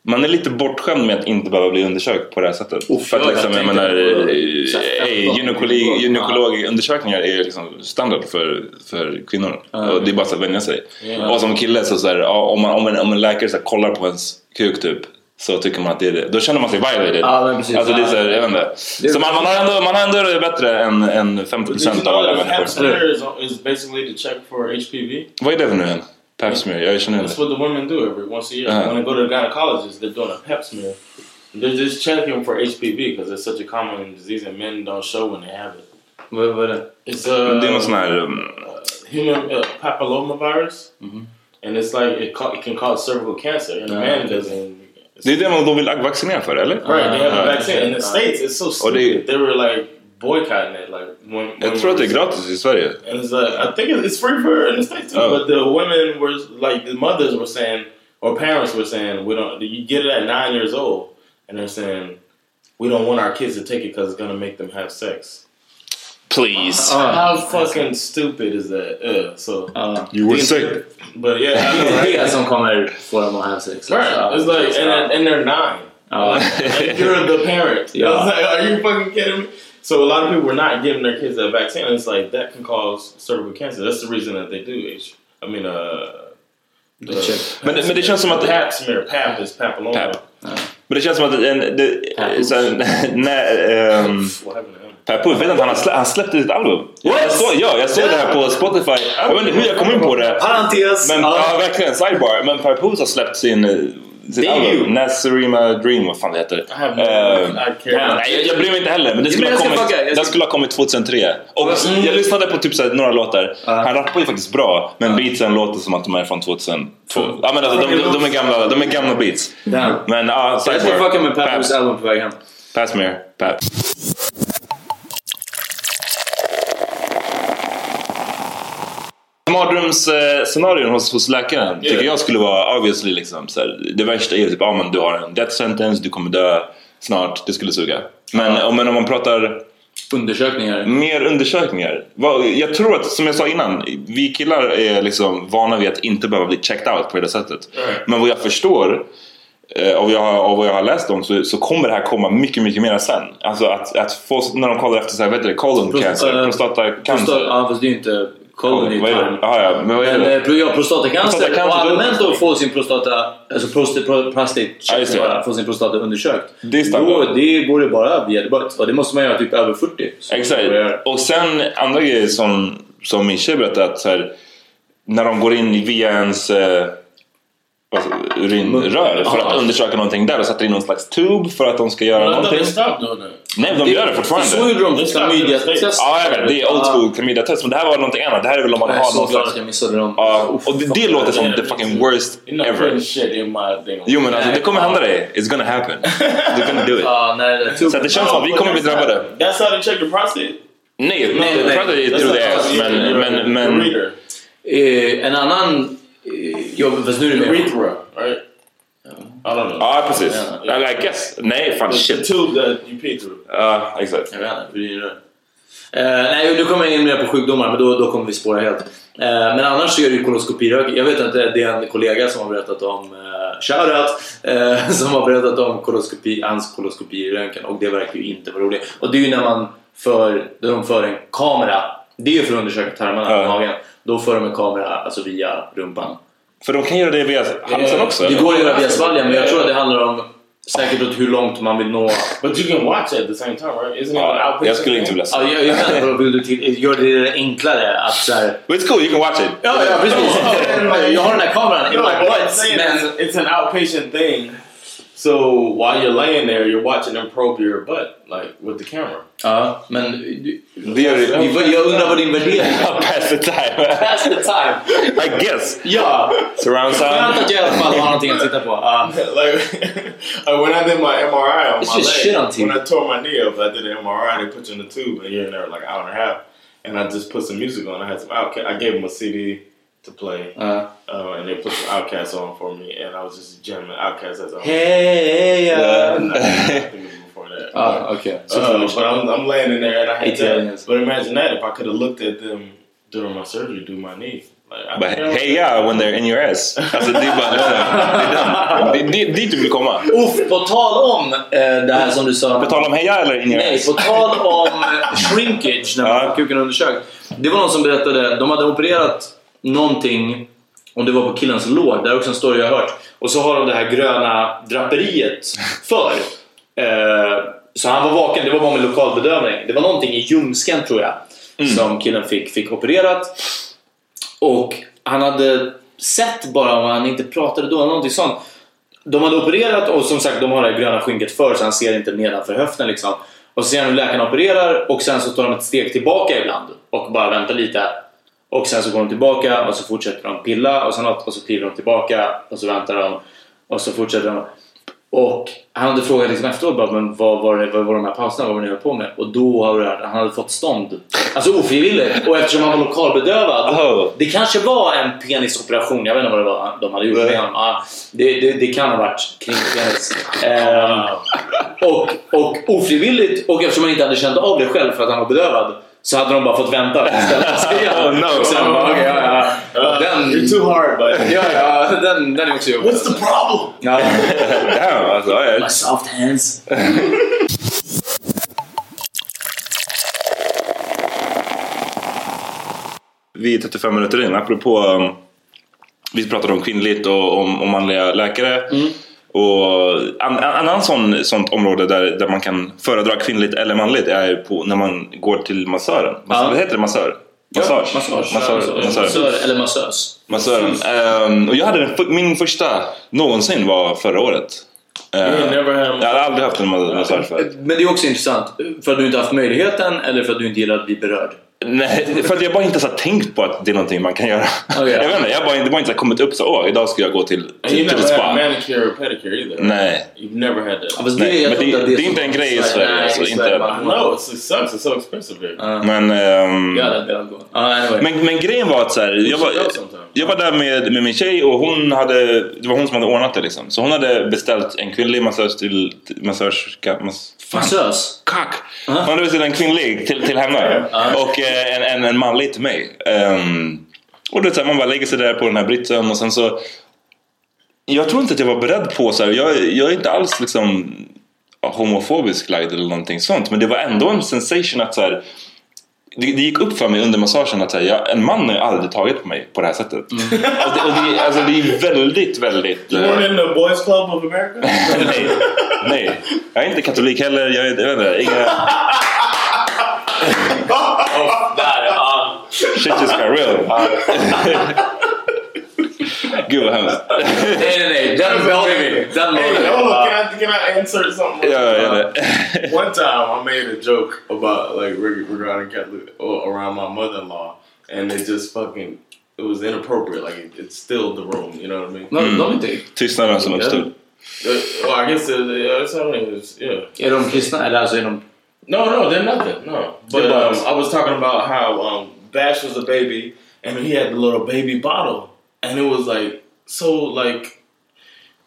Man är lite bortskämd med att inte behöva bli undersökt på det här sättet. För att jag liksom, jag menar, eh, eh, 15 gynekologi, gynekologundersökningar är liksom standard för, för kvinnor. Och det är bara så att vänja sig. Ja. Och som kille så, så här, om, man, om, en, om en läkare så här, kollar på ens kuk typ så tycker man att det är det. Då känner man sig violated. Ja, precis. Alltså det är så, här, jag vet inte. Så man, man, har ändå, man har ändå det bättre än, än Did you 50% av alla människor. smear is, is basically to check for HPV? Vad är det för nu igen? Pap smear? Jag känner. That's what the women do every once a year. Uh-huh. When they go to the gynecologist, they're doing a pap smear. They're just checking for HPV because it's such a common disease and men don't show when they have it. Vad vad är det? It's a Det är någon sån. Um, human uh, papillomavirus, Mm-hmm. and it's like it, ca- it can cause cervical cancer, and a man doesn't. det är det man då vill vaccinera för, eller? Right, they have a vaccine. In the states, it's so stupid. det, They were like boycotting it, like when. jag when tror att det er är gratis i Sverige. And it's like I think it's free for in the states too. Oh. But the women were like the mothers were saying, or parents were saying, we don't. You get it at nine years old, and they're saying, we don't want our kids to take it because it's gonna make them have sex. Please. Uh, uh. How fucking stupid is that? Uh, so You were sick. but yeah, I know, Det är right? det som kommer få dem att ha sex. Right. It's like, and, and they're nine. Ja. Oh. And you're the parent. Yeah. It's like, are you fucking kidding me? So a lot of people were not giving their kids that vaccine. And it's like that can cause cervical cancer. That's the reason that they do H. I mean, uh, the check. Men, men det känns som att... pap smear. Pap is papilloma. Pap. Men det känns som att en, det, så här, när, What happened to him? Per Puff, vet inte, han, har slä, han släppte ett album. Jag såg, ja, jag såg det här på Spotify. Jag vet inte hur jag kom in på det. Parentes! Men, Ja. ja, verkligen. Sidebar. Men Per Puff har släppt sin, eh, sitt album. Nazarima Dream, vad fan det heter. care. nej, jag, jag bryr mig inte heller. Men det skulle, ha kommit, ska- den skulle ha kommit 2003. Och Mm. jag lyssnade på typ så här, några låtar. Han rappar ju faktiskt bra. Men beatsen låter som att de är från 2002. Ja, men alltså, de, de, de, är gamla, de är gamla beats. Damn. Men ja, Jag ska fucka med Pap. Pappos album på väg hem. Pass me, Pap. Mardrömsscenarion hos, hos läkaren tycker jag skulle vara obviously liksom så här, Det värsta är typ, ja men du har en death sentence, du kommer dö snart, det skulle suga. Men, om- men om man pratar Undersökningar. mer undersökningar. Jag tror att, som jag sa innan, vi killar är liksom vana vid att inte behöva bli checked out på det sättet. Men vad jag förstår eh, av, jag, av vad jag har läst om så, så kommer det här komma mycket, mycket mer sen. Alltså att, att få, när de kollar efter så här, heter det, colon Prost- cancer, eh, prostatacancer. Prostat- Ja, fast det är ju inte är det? tarm. Ja, men vad är det? eh, ja, prostatacancer och allmänt att få sin prostata, alltså prostate, pro, prostate det. bara, få sin prostata undersökt. Det Då, det går det bara via debatt. Och det måste man göra typ över 40. Så Exakt. Och sen andra grejer som, som min tjej berättade att så här, när de går in via ens eh, alltså, urinrör för att undersöka någonting där och sätter in någon slags tub för att de ska göra thought någonting. that. Nej, de gör det fortfarande. Så gjorde de är klamydia-test. Ja, jag vet. Det är old school klamydia-test. Men det här var någonting annat. Det här är väl om man Jag är har så någon glad slags... att jag missade dem. Ja, och det, det låter som the fucking worst ever. Jo men alltså det kommer hända dig. It's gonna happen. You're gonna do it. Så det känns som att vi kommer bli drabbade. That's how they check the prostate. Nej, nej, nej. ju That's through the ass. Men, men, men... Eh, en annan... Ja, fast nu är det mer... Urethra, right? I don't know. Ja, precis. Yeah, yeah. I guess. Nej, fan The, the shit. tube that you pee through. Ja, exakt. Jag vet inte? Eh, nej, nu kommer jag in mer på sjukdomar, men då, då kommer vi spåra helt. Eh, men annars så är det ju koloskopiröntgen. Jag vet inte, det är en kollega som har berättat om, eh, shoutout, eh, som har berättat om koloskopi, hans koloskopiröntgen och det verkar ju inte vara roligt. Och det är ju när man för, när de för en kamera, det är ju för att undersöka tarmarna i magen. Då för de en kamera alltså via rumpan. För de kan göra det via halsen också. Det eller? går att göra via svalgen, men jag tror att det handlar om säkert åt hur långt man vill nå. But you can watch it at the same time, right? Isn't it Ja, outpatient jag skulle inte vilja Ja, säga. jag, jag vill du till, gör det enklare att så här, But it's cool, you can watch it. Ja, ja precis. Jag har den här kameran i No, my butt. Men it's an outpatient thing. So while you're laying there, you're watching them probe your butt, like with the camera. Ja, men du- Det gör det. vi- jag undrar vad din värdering är. Pass the time. Pass the time. I guess. Ja, Surround skönt sound. att jag uh, i alla fall har någonting att titta på. Ja. like, like when I did my MRI on It's my just leg, shit on TV. when I tore my knee up, I did an MRI. They put you in the tube, and you're in there like an hour and a half. And I just put some music on. I had some I gave them a CD to play, Ja. uh, and they put some Outcasts on for me, and I was just jamming Outcasts as I was. Hej! I think it was before that. Ja, okej. Uh, but I'm, I'm laying in there and I hate ATL, that. yes. But imagine that if I could have looked at them during my surgery, do my knee. Like, I But think I was- hey yeah, when they're in your ass. Alltså det är bara liksom, det är done. Det är dit- dit du vill komma. Uff, på tal om eh, det här som du sa. På tal om heja eller in your Nej, ass? på tal om eh, shrinkage när man Ja. får kuken undersökt. Det var någon som berättade, de hade opererat någonting, om det var på killens lår, det är också en story jag har hört. Och så har de det här gröna draperiet för. Eh, så han var vaken, det var bara med lokalbedövning. Det var någonting i ljumsken tror jag som killen fick, fick opererat. Och han hade sett bara vad han inte pratade då, någonting sånt. De hade opererat och som sagt de har det här gröna skynket för så han ser inte nedanför höften liksom. Och så ser han hur läkarna opererar och sen så tar de ett steg tillbaka ibland och bara väntar lite. Och sen så går de tillbaka och så fortsätter de pilla och, sen, och så kliver de tillbaka och så väntar de och så fortsätter de. Och han hade frågat liksom efteråt bara, men vad var, det, vad var de här pauserna, vad var ni höll på med? Och då har det, han hade fått stånd. Alltså ofrivilligt. Och eftersom han var lokalbedövad. Det kanske var en penisoperation, jag vet inte vad det var de hade gjort med honom. Ja, det, det, det kan ha varit kring penis. Ehm, och, och ofrivilligt, och eftersom han inte hade känt av det själv för att han var bedövad så hade de bara fått vänta. Oh, no. Och sen bara, okej, ja, ja. Den, You're too hard, but... ja, ja, den, den är också jobbig. What's the problem? Ja. Damn, alltså, ja. My soft hands. Vi är 35 minuter in, apropå um, vi pratade om kvinnligt och om, om manliga läkare. Och en, en annan sån, sånt område där, där man kan föredra kvinnligt eller manligt är på, när man går till massören. Massör, Ja. Vad heter det? Massör? Massage? Massage. Massör, massör. Massör eller massös. Massören. Ehm, och jag hade den, min första någonsin var förra året. A jag hade aldrig haft en ma- massage förut. Men det är också intressant. För att du inte haft möjligheten eller för att du inte gillar att bli berörd? Nej, för att jag bara inte så tänkt på att det är någonting man kan göra. Okej. Jag vet inte, jag har bara, det har bara inte så kommit upp så åh, idag ska jag gå till, And you till, till never ett had spa. manicure or pedicure either. Nej. You've never had that. Nej, jag men det- det är inte en grej i Sverige, alltså, inte- I know, it sucks. It's so expensive here. Men, anyway. men, men grejen var att så här, jag, var, jag var där med, med min tjej och hon hade, det var hon som hade ordnat det liksom. Så hon hade beställt en kvinnlig massös till, till massörska, mass, fan, Massös? Kack! Hon hade beställt en kvinnlig till, till henne och eh, en, en, en manlig till mig. Ehm, och det är så här, man bara lägger sig där på den här britsen och sen så Jag tror inte att jag var beredd på så här, jag, jag är inte alls liksom homofobisk lagd eller någonting sånt men det var ändå en sensation att så här, det, det gick upp för mig under massagen att jag, en man har aldrig tagit på mig på det här sättet. Och, det, och det, alltså, det är väldigt, väldigt... You eh, weren't in the Boys Club of America? nej, nej, jag är inte katolik heller. Jag, är, jag vet inte, inga... Där, ja. Shit just got real. vad hemskt. Nej, nej, nej. Den behåller vi. Den Hey, behåller vi. hold on, Ja. can I, can I insert something? Ja, ja, Uh. One time I made a joke about like regarding Catholic or around my mother-in-law, and it just fucking it was inappropriate. Like it, it stilled the room. You know what I mean? Men de är inte... Tystnaden som uppstod. Uh, well, I guess it, yeah, it's not it was, yeah. Är de kristna? Eller alltså är de... No, no, they're nothing. No, but um. I was talking about how um, Bash was a baby, and he had the little baby bottle, and it was like so like.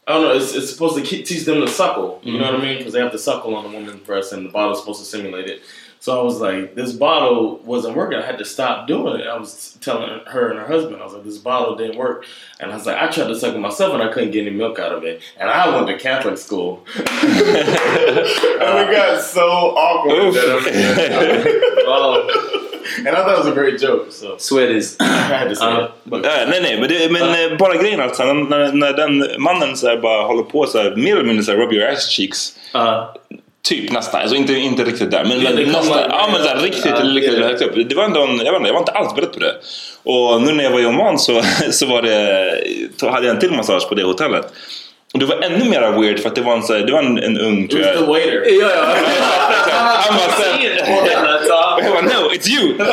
I don't know. It's, it's supposed to teach them to suckle. You know what I mm-hmm. mean? Because they have to suckle on the woman's breast, and the bottle's supposed to simulate it. So I was like, this bottle wasn't working. I had to stop doing it. I was telling her and her husband, I was like, this bottle didn't work. And I was like, I tried to suckle myself, and I couldn't get any milk out of it. And I went to Catholic school. and we got so awkward. That Wow. and I thought it was a great joke. So Swedish. I had to say Uh, it. Ja, nej, nej, men, det, men eh, bara grejen alltså, när, när den mannen så bara håller på så här, mer eller mindre så här, rub your ass cheeks. Ja. Typ nästan, alltså inte, inte riktigt där. Men, kommer- nästan. Ja men så här, riktigt, Ja, riktigt det- högt upp. Det var ändå en, jag, vet inte, jag var inte alls beredd på det. Och nu när jag var i Oman så, så var det, hade jag en till massage på det hotellet. Och det var ännu mer weird för att det var en, så här, det var en, en ung it tror was jag. the waiter. Ja, ja. Han så Bara no, it's you!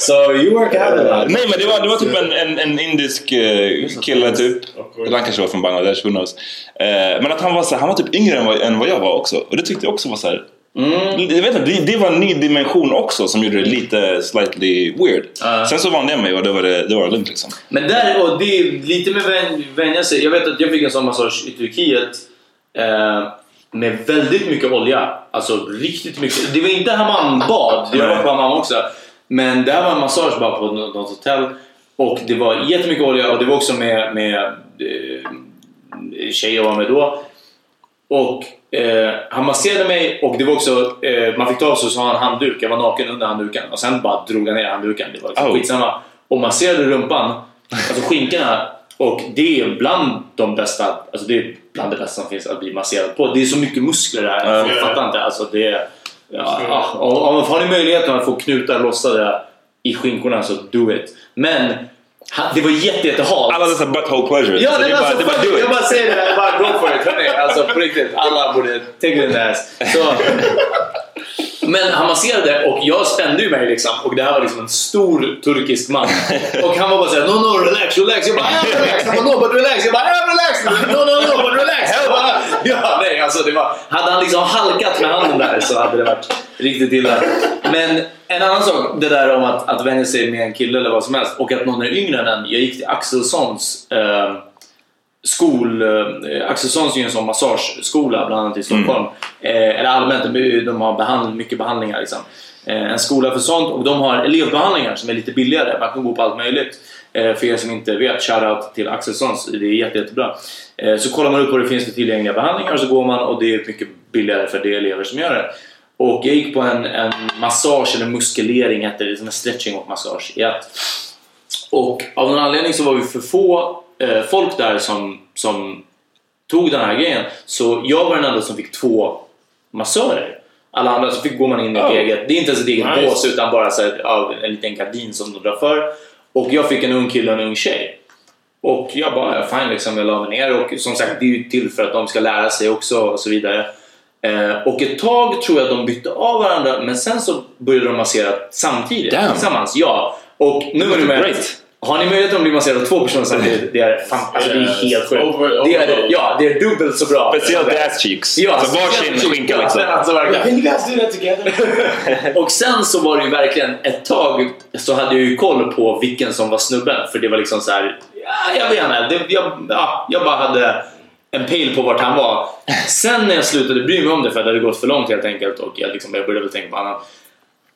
So you work out of that. Nej men det var, det var typ en, en, en indisk eh, kille typ. Eller han kanske var från Bangladesh, who knows. Eh, men att han var, så, han var typ yngre än vad, än vad jag var också. Och det tyckte jag också var så här. Jag vet inte, det, det var en ny dimension också som gjorde det lite slightly weird. Ja. Sen så vande jag mig och det var det, det var lugnt liksom. Men där, och det är lite med vän, vänja sig. Jag vet att jag fick en sån massage i Turkiet eh, med väldigt mycket olja. Alltså riktigt mycket. Det var inte hammambad, det var på hammam också. Men det här var en massage bara på något, hotell. Och det var jättemycket olja och det var också med, med eh, tjejer jag var med då. Och eh, han masserade mig och det var också, eh, man fick ta av sig så ha en handduk. Jag var naken under handduken och sen bara drog han ner handduken. Det var liksom Oh. skitsamma. Och masserade rumpan, alltså skinkorna Och det är bland de bästa, alltså det är bland det bästa som finns att bli masserad på. Det är så mycket muskler där, Ja. folk fattar inte. Alltså det är, ja, om, om har ni möjligheten att få knutar lossade i skinkorna så do it. Men det var jätte, jättehalt. Alla dessa butthole pleasures. Ja, Alltså, det är men bara, alltså, det bara do it. jag bara säger det, bara go for it. Hörni, alltså på riktigt, alla borde take it in the ass. Så, men han masserade och jag spände ju mig liksom och det här var liksom en stor turkisk man. Och han var bara såhär, no no relax, relax. Jag bara, I'm relax. Han bara, no but relax. Jag bara, I'm relax. No no no but relax. Jag bara, ja, nej alltså det var, hade han liksom halkat med handen där så hade det varit riktigt illa. Men en annan sak, det där om att, att vänja sig med en kille eller vad som helst och att någon är yngre än en. Jag gick till Axelssons eh, skol... Eh, Axelssons är ju en sån massageskola bland annat i Stockholm. Eh, eller allmänt, de- har behand, mycket behandlingar. Liksom. Eh, en skola för sånt och de har elevbehandlingar som är lite billigare. Man kan gå på allt möjligt. Eh, för er som inte vet, shoutout till Axelssons. Det är jätte, jättebra. Eh, så kollar man upp vad det finns för tillgängliga behandlingar och så går man och det är mycket billigare för de elever som gör det. Och jag gick på en, en massage, eller muskelering heter det, som en stretching och massage i ett. Och av någon anledning så var vi för få eh, folk där som, som tog den här grejen. Så jag var den enda som fick två massörer. Alla andra så fick går man in i ett Oh. eget, det är inte ens ett eget Nice. bås utan bara så här, ja, en liten gardin som de drar för. Och jag fick en ung kille och en ung tjej. Och jag bara, ja, fine liksom, jag la mig ner och som sagt det är ju till för att de ska lära sig också och så vidare. Eh, och ett tag tror jag de bytte av varandra men sen så började de massera samtidigt Damn. tillsammans. Ja. Och nu är det Great. Har ni möjlighet att bli masserad av två personer samtidigt, det är, fan, alltså, det är helt sjukt. Det är, ja, det är dubbelt så bra. Speciellt ass cheeks. Ja, så varsin skinka liksom. Alltså. Can you guys do that together? Och sen så var det ju verkligen ett tag så hade jag ju koll på vilken som var snubben. För det var liksom så här, ja, jag vet inte. Det, jag, ja, jag bara hade en pejl på vart han var. Sen när jag slutade bry mig om det för att det hade gått för långt helt enkelt och jag, liksom, jag började väl tänka på annat.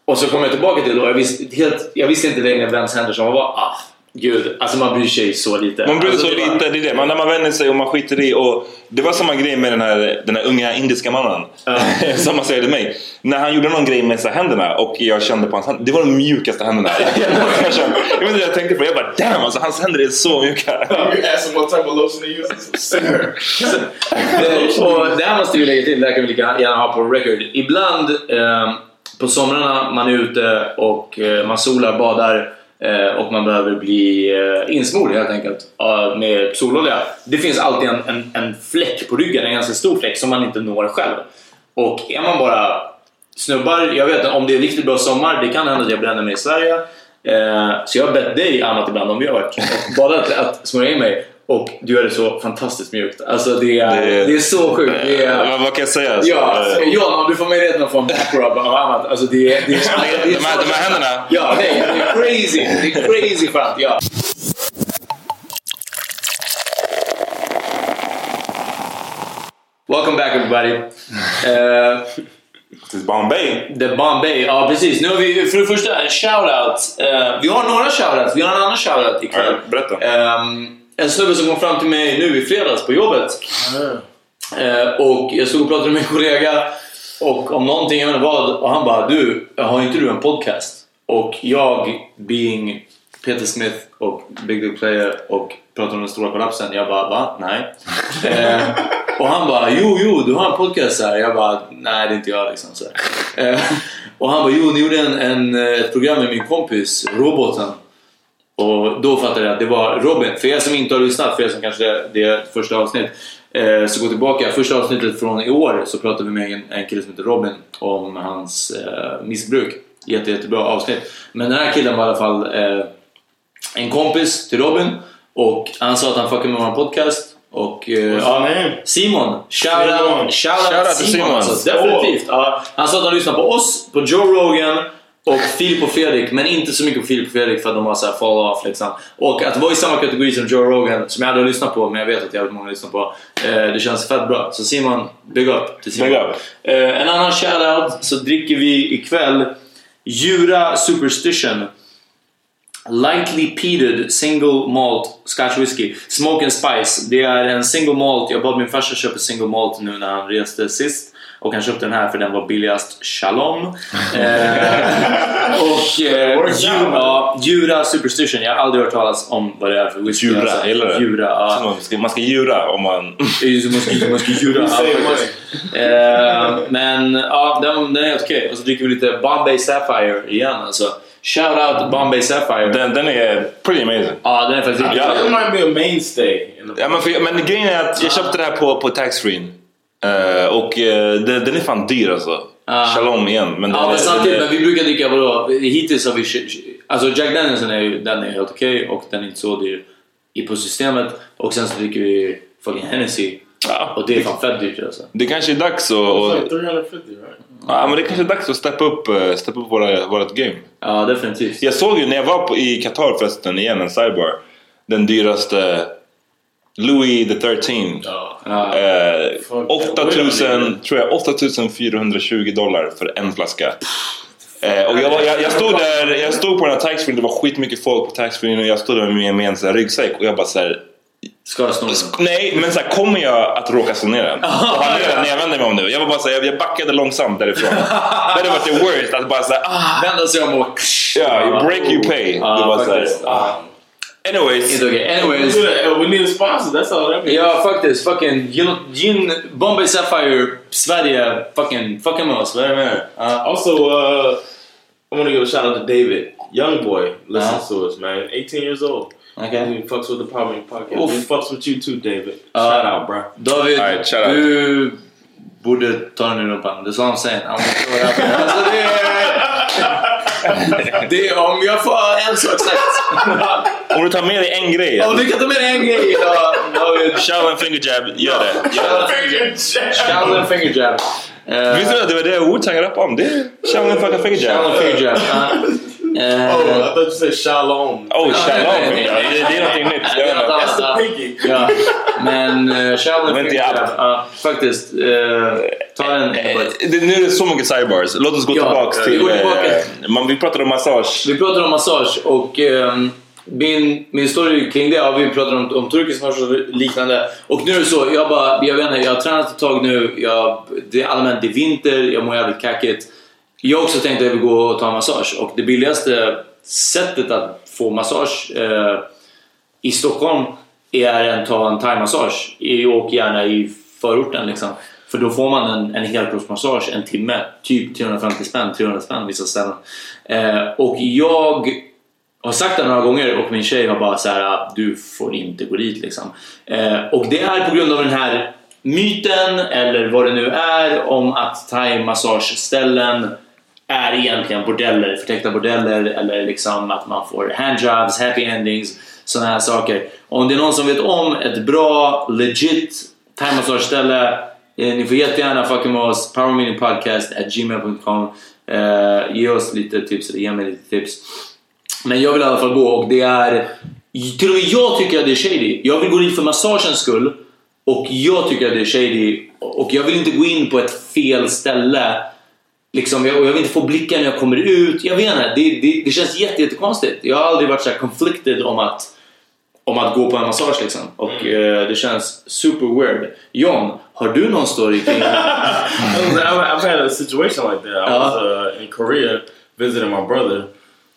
Och så kom jag tillbaka till det och jag visste, helt, jag visste inte längre vems händer som var. Ah, gud, alltså man bryr sig så lite. Man bryr sig alltså, så det var- lite, det är det. Man, när man vänjer sig och man skiter i. Och det var samma grej med den här, den här unga indiska mannen. som man säger till mig. När han gjorde någon grej med här händerna och jag kände på hans händer. Det var de mjukaste händerna. jag, kände, jag vet inte vad jag tänkte på. Jag bara damn alltså, hans händer är så mjuka. you ask him what type of lotion he uses. Sir. Det- och det här måste vi lägga till, det här kan vi lika gärna ha på record. Ibland eh, på somrarna man är ute och eh, man solar, badar Eh, och man behöver bli eh, insmord helt enkelt eh, med sololja. Det finns alltid en, en, en fläck på ryggen, en ganska stor fläck som man inte når själv. Och är man bara snubbar, jag vet inte om det är riktigt bra sommar, det kan hända att jag bränner mig i Sverige. Så jag har bett dig annat ibland om mjölk och varit att, att smörja in mig och du gör det så fantastiskt mjukt. Alltså det är, det, är så sjukt. Det är, Vad, vad kan jag säga? Så, Ja, eh, John, om du får möjligheten att få en backrub och annat. Alltså det är, det är, det är, de, här, de här händerna. Ja, nej, det är crazy. Det är crazy skönt. Ja. Welcome back everybody. Uh, This is Bombay. The Bombay, ja precis. Nu har vi för det första en shoutout. Uh, vi har några shoutouts, vi har en annan shoutout ikväll. Ja, berätta. Ehm, en snubbe som kom fram till mig nu i fredags på jobbet. Eh, och jag stod och pratade med en kollega och om någonting, jag vet inte vad, och han bara du, har inte du en podcast? Och jag, being Peter Smith och Big Big Player och pratar om den stora kollapsen, jag bara va? Nej. eh, och han bara jo, jo, du har en podcast här. Jag bara nej, det är inte jag liksom. Så. Eh, och han bara jo, ni gjorde en, en, ett program med min kompis, Roboten. Och då fattade jag att det var Robin. För er som inte har lyssnat, för er som kanske det, det är första avsnitt. Eh, så gå tillbaka. Första avsnittet från i år så pratade vi med en, en kille som heter Robin om hans eh, missbruk. Jätte, jättebra avsnitt. Men den här killen var i alla fall eh, en kompis till Robin. Och han sa att han fuckade med vår podcast. Och, eh, ja? Simon. Shoutout Simon. shout Simon. Simon. Alltså, definitivt. Ja, han sa att han lyssnade på oss, på Joe Rogan och Filip och Fredrik. Men inte så mycket på Filip och Fredrik för att de har så här fall off liksom. Och att vara i samma kategori som Joe Rogan, som jag aldrig har lyssnat på men jag vet att jävligt många lyssnar på. Eh, det känns fett bra. Så Simon, big up till Simon. Big up. Eh, en annan shoutout så dricker vi ikväll Jura Superstition. Lightly peated single malt scotch whisky. Smoke and spice. Det är en single malt. Jag bad min farsa köpa single malt nu när han reste sist. Och han köpte den här för den var billigast. Shalom. Eh, och eh, Jura, Jura Superstition. Jag har aldrig hört talas om vad det är för whisky. Djura, alltså. du? Jura, ja. Man ska, man ska djura om man... Man ska, man ska faktiskt. Eh, men ja, den, den är helt okej. Och så dricker vi lite Bombay Sapphire igen alltså. Shout out Bombay Sapphire. Den, den är pretty amazing. Ja, den är faktiskt riktigt might be a mainstay. Ja, men, för, men grejen är att jag köpte det här på, på taxfree. Uh, och eh, den, den är fan dyr alltså. Shalom igen. Men Ja, men samtidigt, men vi brukar dricka vadå? Hittills har vi... Alltså Jack Danielson är ju den är helt okej och den är inte så dyr i på systemet. Och sen så dricker vi fucking Hennessy. Och det är fan fett dyrt alltså. det kanske är dags att... Och, like 350, right? ja, men det kanske är dags att steppa upp, uh, steppa upp våra, vårt game. Ja, definitivt. Jag såg ju när jag var på, i Qatar förresten igen, en sidebar. Den dyraste Louis the 13. Ja. Eh, Fuck, 8000, tror jag, 8420 dollar för en flaska. Eh, och jag, var, jag, jag, stod där, jag stod på den här taxfree, det var skitmycket folk på taxfree och jag stod där med, med en sån ryggsäck och jag bara såhär Ska jag snå den? Nej, men så här, kommer jag att råka slå ner den? Och han är när jag vänder mig om nu. Jag var bara så här, jag- backade långsamt därifrån. det hade varit the worst. Att bara såhär, ah, Vända sig om och... ja, break you pay. Ja, det var så här, ah. Anyways. Inte okej. Anyways. We need a sponsor. That's all that means. Ja, faktiskt. Fucking gin, gin Bombay Sapphire, Sverige. Fucking, fucking med oss. Vad är det med er? Ja. Also, uh, I want to give a shout out to David, young boy, listens to us, man. 18 years old. Okay. He fucks with the Power Meeting podcast. Oof. He fucks with you too, David. Uh, shout out, bro. David, All right, shout out. du borde ta den i rumpan. Det är så han säger. Han måste vara där. Alltså det är... Om jag får en sak sagt. Om du tar med dig en grej. Om du kan ta med dig en grej. Shout and finger jab, gör det. Shout and finger jab. Visste du att det var det Wu-Tang rappade om? Det är shout and fucking finger Shout and jab. finger jab. Ja. Eh, Oh, I thought you said shalom. Oh, nej, shalom. Ja, nej. Det, det är någonting nytt. Det är Jag vet något inte. the pinky. Ja, men uh, jab. jab. Ja, faktiskt. eh, ta den. Det, nu är det så mycket sidebars. Låt oss gå Ja, tillbaks vi till... eh, man, vi pratade om massage. Vi pratar om massage och ehm, min, min story kring det, ja, vi pratar om, om turkisk massage och liknande. Och nu är det så, jag bara, jag vet inte, jag har tränat ett tag nu, jag, det är allmänt det är vinter, jag mår jävligt kackigt. Jag har också tänkt att jag vill gå och ta en massage och det billigaste sättet att få massage eh, i Stockholm är att ta en thaimassage i- och gärna i förorten liksom. För då får man en, en helkroppsmassage en timme, typ 350 spänn, 300 spänn vissa ställen. Eh, och jag har sagt det några gånger och min tjej har bara så här: ah, du får inte gå dit liksom. Eh, och det är på grund av den här myten, eller vad det nu är, om att thai-massageställen är egentligen bordeller, förtäckta bordeller eller liksom att man får handjobs, happy endings, sådana här saker. Om det är någon som vet om ett bra, legit thaimassageställe, eh, ni får jättegärna fucka med oss, powermeetingpodcast.gmail.com eh, Ge oss lite tips, eller ge mig lite tips. Men jag vill i alla fall gå och det är... Till och med jag tycker att det är shady. Jag vill gå dit för massagens skull. Och jag tycker att det är shady. Och jag vill inte gå in på ett fel ställe. Liksom, jag, och jag vill inte få blickar när jag kommer ut. Jag vet inte, det, det, det känns jätte, jättekonstigt. Jag har aldrig varit så här conflicted om att, om att gå på en massage liksom. Och eh, det känns super weird. John, har du någon story kring I've, I've had a situation like that. I was uh, in Korea visiting my brother,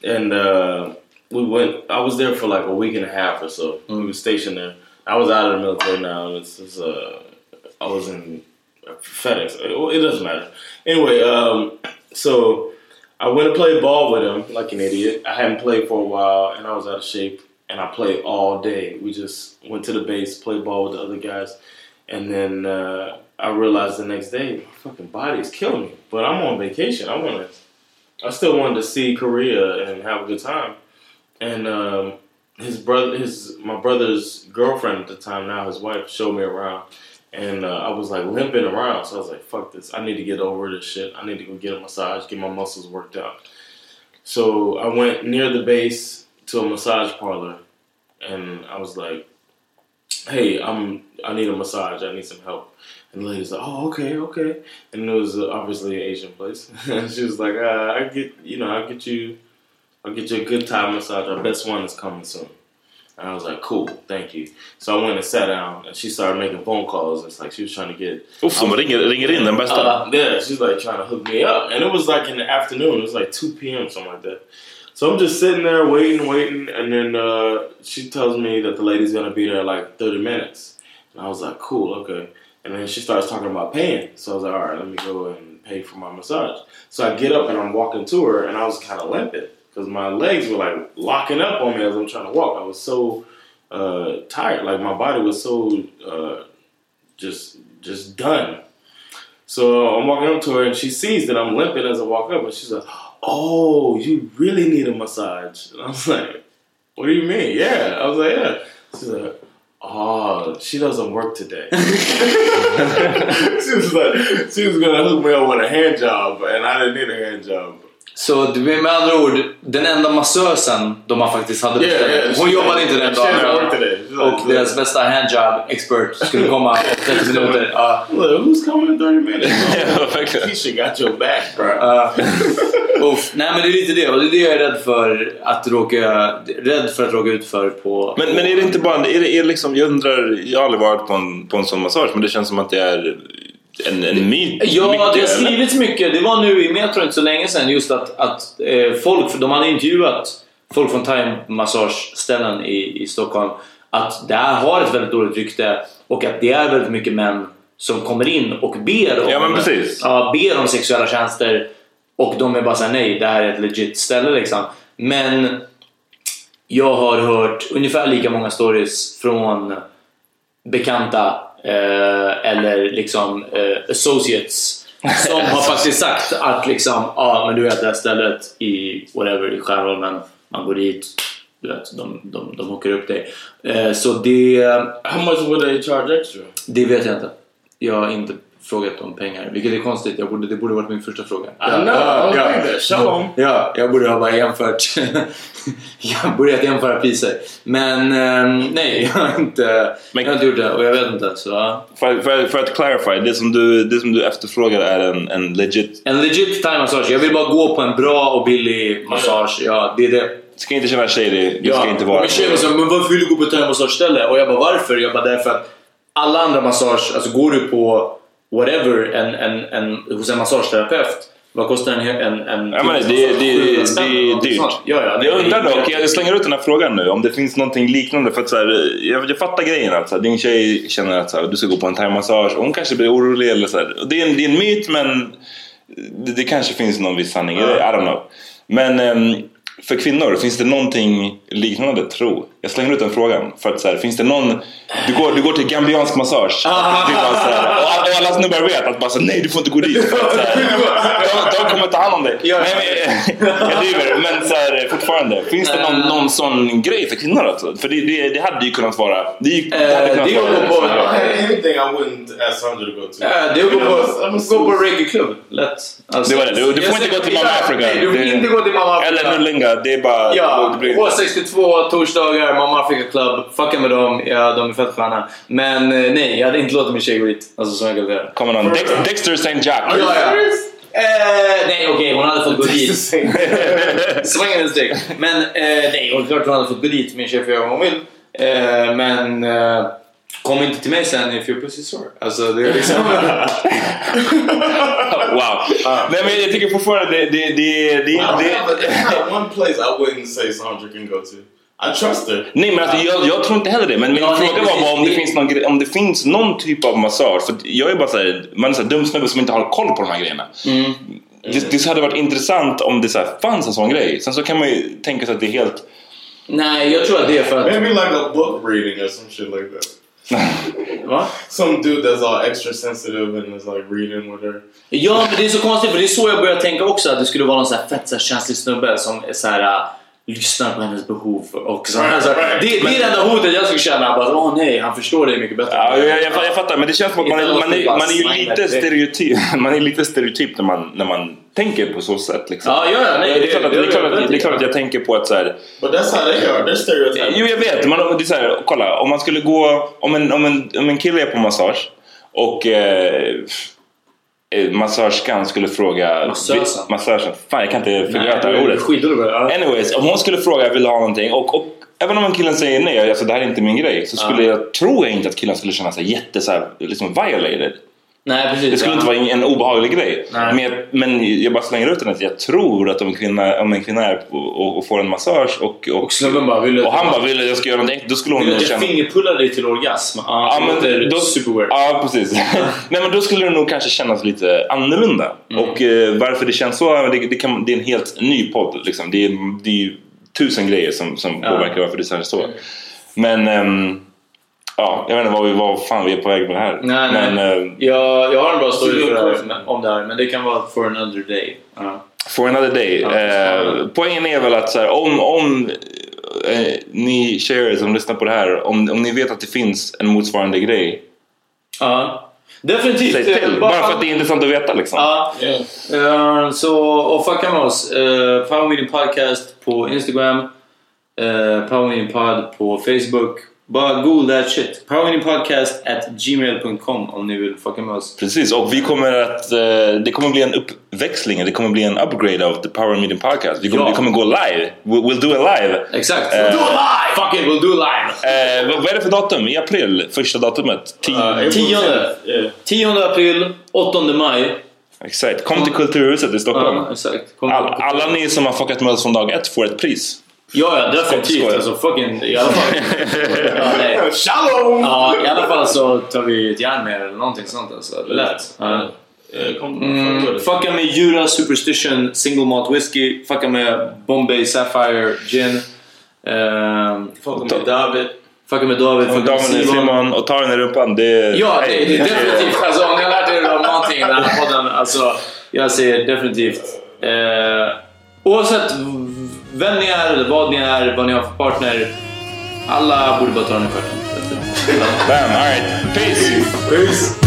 and uh, we went. I was there for like a week and a half or so. We were stationed there. I was out of the military now. It's, it's uh, I was in FedEx. It, doesn't matter. Anyway, um, so I went and played ball with him like an idiot. I hadn't played for a while, and I was out of shape. And I played all day. We just went to the base, played ball with the other guys, and then uh, I realized the next day, my fucking body is killing me. But I'm on vacation. I want to. I still wanted to see Korea and have a good time. And um, his brother, his my brother's girlfriend at the time, now his wife, showed me around, and uh, I was like limping around. So I was like, "Fuck this! I need to get over this shit. I need to go get a massage, get my muscles worked out." So I went near the base to a massage parlor, and I was like, "Hey, I'm I need a massage. I need some help." And the lady's like, "Oh, okay, okay." And it was uh, obviously an Asian place. and she was like, uh, "I get, you know, I'll get you, I'll get you a good Thai massage. Our best one is coming soon." And I was like, cool, thank you. So I went and sat down, and she started making phone calls. It's like she was trying to get. Uff, som ringer, ringer in den bästa. Uh, yeah, she's like trying to hook me up, and it was like in the afternoon. It was like two p.m. something like that. So I'm just sitting there waiting, waiting, and then uh, she tells me that the lady's gonna be there like 30 minutes, and I was like, cool, okay. And then she starts talking about paying, so I was like, all right, let me go and pay for my massage. So I get up and I'm walking to her, and I was kind of limping because my legs were like locking up on me as I'm trying to walk. I was so uh, tired, like my body was so uh, just just done. So I'm walking up to her and she sees that I'm limping as I walk up and she's like, Oh, you really need a massage. And I was like, What do you mean? Yeah. I was like, Yeah. She's like, Oh, she doesn't work today. she was like, she was gonna hook me up with a hand job and I didn't need a hand job. Så med andra ord den enda massösen de man faktiskt hade Yeah, beställt. yeah, Hon she- jobbade inte den dagen. Och deras bästa handjob expert skulle komma om 30 minuter. Ja. Look, who's coming in 30 minutes? Keisha got your back, bro. Uh, uff. Nej men det är lite det och det är det jag är rädd för att råka, rädd för att råka ut för på... Men, men är det inte bara, är det, är det liksom, jag undrar, jag har aldrig varit på en, på en sån massage men det känns som att det är en, en myt. Ja, mycket, det har skrivits mycket. Det var nu i Metro inte så länge sedan just att, att eh, folk, de hade intervjuat folk från thai-massageställen i, i Stockholm att det här har ett väldigt dåligt rykte och att det är väldigt mycket män som kommer in och ber om, Ja, men precis. Ja, ber om sexuella tjänster och de är bara såhär nej, det här är ett legit ställe liksom. Men jag har hört ungefär lika många stories från bekanta eh, eller liksom eh, associates som har faktiskt sagt att liksom, ja ah, men du vet det här stället i whatever i Skärholmen, man går dit, du vet, de, de, de hookar upp dig. Eh, så det... How much would they charge extra? Det vet jag inte. Jag har inte frågat om pengar, vilket är konstigt. Jag borde, det borde varit min första fråga. Show 'em. Ja, jag borde ha bara jämfört. jag borde ha jämföra priser. Men ehm, nej, jag har, inte, jag har inte gjort det och jag vet inte. Så, ja. För, för, för att clarify, det som du, det som du efterfrågar är en, en legit... En legit thai-massage. Jag vill bara gå på en bra och billig massage. Ja, det är det. Ska inte känna shady, du Ja, ska inte vara... Min tjej var så, men varför vill du gå på ett thai-massageställe? Och jag bara varför? Jag bara därför att alla andra massage, alltså går du på whatever en, en, en, hos en massageterapeut vad kostar en, en, en Ja, men det, det, det, det är dyrt. Ja, ja, jag undrar dock, jag slänger ut den här frågan nu, om det finns någonting liknande. För att, så här, jag, jag fattar grejen att så här, din tjej känner att så här, du ska gå på en thaimassage och hon kanske blir orolig. Eller, så här. Det, är en, det är en myt men det, det kanske finns någon viss sanning i det. I don't know. Men ehm, för kvinnor, finns det någonting liknande tro? Jag slänger ut den frågan. För att så här, finns det någon... Du går, du går till gambiansk massage. Ah. Det är bara så här, och, alla- och alla snubbar vet att bara så, nej du får inte gå dit. För att, så här, de, de kommer ta hand om dig. Nej, men, jag driver. Men så här, fortfarande, finns det någon, någon sån grej för kvinnor? Alltså? För det, det, det hade ju kunnat vara... Det, gick- det hade kunnat det är vara att gå på- I don't have anything I wouldn't ask Sandra to go to. Ja, det är att gå på, gå på reggae-klubb. Lätt. Alltså, Det var det. Du, du jag får inte gå till Mamma Ja, Africa. Nej, du får Det- inte gå till Mamma Africa. Eller Nullinga. Det är bara... Ja, det blir- H62 torsdagar, Mamma Africa Club. Fucka med dem, ja de är fett sköna. Men eh, nej, jag hade inte låtit min tjej gå dit. Alltså så enkelt är det. Kommer någon Dex, Dexter St. Jack. Ja, ja. Eh, nej okej, hon hade fått gå dit. Swing and stick. Men eh, nej, och klart hon hade fått gå dit. Min tjej får göra vad hon vill. Eh, men eh, kom inte till mig sen if your pussy sore. Alltså det är liksom... wow. Nej men jag tycker fortfarande det... det, det, det, don't det, one place I wouldn't say Sandra can go to. I trust her. Nej men alltså, jag, jag tror inte heller det. Men min fråga var bara om det, finns någon, om det finns någon typ av massage. För jag är bara såhär, man är så här dum snubbe som inte har koll på de här grejerna. Mm. Det, det hade varit intressant om det så här fanns en sån grej. Sen så kan man ju tänka sig att det är helt... nej, jag tror att det är för att... Maybe like a book reading or some shit like that. Va? Some dude that's all extra sensitive and is like reading with her. Ja, men det är så konstigt för det är så jag börjar tänka också att det skulle vara någon så här fett så här känslig snubbe som är så här, äh, lyssnar på hennes behov och så. Alltså, det, det är det enda hotet jag skulle känna. Bara, Åh nej, han förstår dig mycket bättre. Ja, jag, jag, jag fattar, men det känns som att man är, man är, man är ju lite stereotyp. Man är lite stereotyp när man, när man tänker på så sätt. Liksom. Ja, ja, nej, det, är klart att, det, är klart att, det- det är klart att jag tänker på att så här, But that's how they are. They're stereotyping. Jo, jag vet. Man, det är så här, kolla, om man skulle gå... Om en, om en, om en kille är på massage och eh, eh, massagerskan skulle fråga... Massösen. Massösen. Fan, jag kan inte Nej, ordet. Anyways, om hon skulle fråga vill du ha någonting och, och även om en killen säger nej, alltså det här är inte min grej. Så skulle Ja. jag, tror jag inte att killen skulle känna sig jätte så här, liksom violated. Nej, precis. Det skulle ja. inte vara en obehaglig grej. Nej. Men jag, men jag bara slänger ut den att jag tror att om en kvinna, om en kvinna är och, och får en massage och, och, Och snubben bara, vill du och han bara vill att jag ska göra någonting, då skulle hon Vill att jag känna... fingerpullar dig till orgasm? Ja, Ja, men då, super weird. ja precis. Nej, men då skulle det nog kanske kännas lite annorlunda. Mm. Och eh, varför det känns så, det, det, kan, det är en helt ny podd. Liksom. Det, är, det är ju tusen grejer som, som Ja. påverkar varför det känns så. Men ehm, ja, jag vet inte vad, vi, vad fan vi är på väg med det här. Nej, men, nej. eh, jag, jag har en bra story för det här, om det här, men det kan vara for another day. Ja. For another day. Ja, eh, poängen är väl att så här, om, om eh, ni tjejer som lyssnar på det här, om, om ni vet att det finns en motsvarande grej. Ja, definitivt. Säg till. Eh, Bara för att det är intressant att veta liksom. Ja. Eh, så, och fucka med oss. Uh, Power Meeting Podcast på Instagram. Uh, Power Meeting Pod på Facebook. Bara google that shit. Power Meeting Podcast at gmail.com om ni vill fucka med oss. Precis, och vi kommer att, eh, det kommer bli en uppväxling, det kommer bli en upgrade av The Power Meeting Podcast. Vi kommer, Ja. vi kommer gå live. We'll, we'll do it live. Exakt. Eh, We'll do it live! Fuck it, we'll do it live! Eh, vad, vad är det för datum? I april? Första datumet? Tio- Tionde. Tionde april, 8 maj. Exakt. Kom till Kulturhuset i Stockholm. Exakt. Kom All, alla ni som har fuckat med oss från dag ett får ett pris. Ja, ja definitivt. Skojar. Alltså fucking i alla fall. ja. Shalom! Ja, i alla fall så tar vi ett järn med er eller någonting sånt alltså. Lätt. Ja. Mm, fucka med Jura Superstition Single Malt Whisky. Fucka med Bombay Sapphire Gin. Um, fucka med David. Fucka med David. Och Fucka med Simon. Simon och ta den i rumpan. Det, Ja, det, det är definitivt. Alltså, om ni har lärt er om någonting i den här podden. Alltså, jag säger definitivt. Eh, oavsett vem ni är, eller vad ni är, vad ni har för partner. Alla borde bara ta den i stjärten. Bam, alright. Peace! Peace!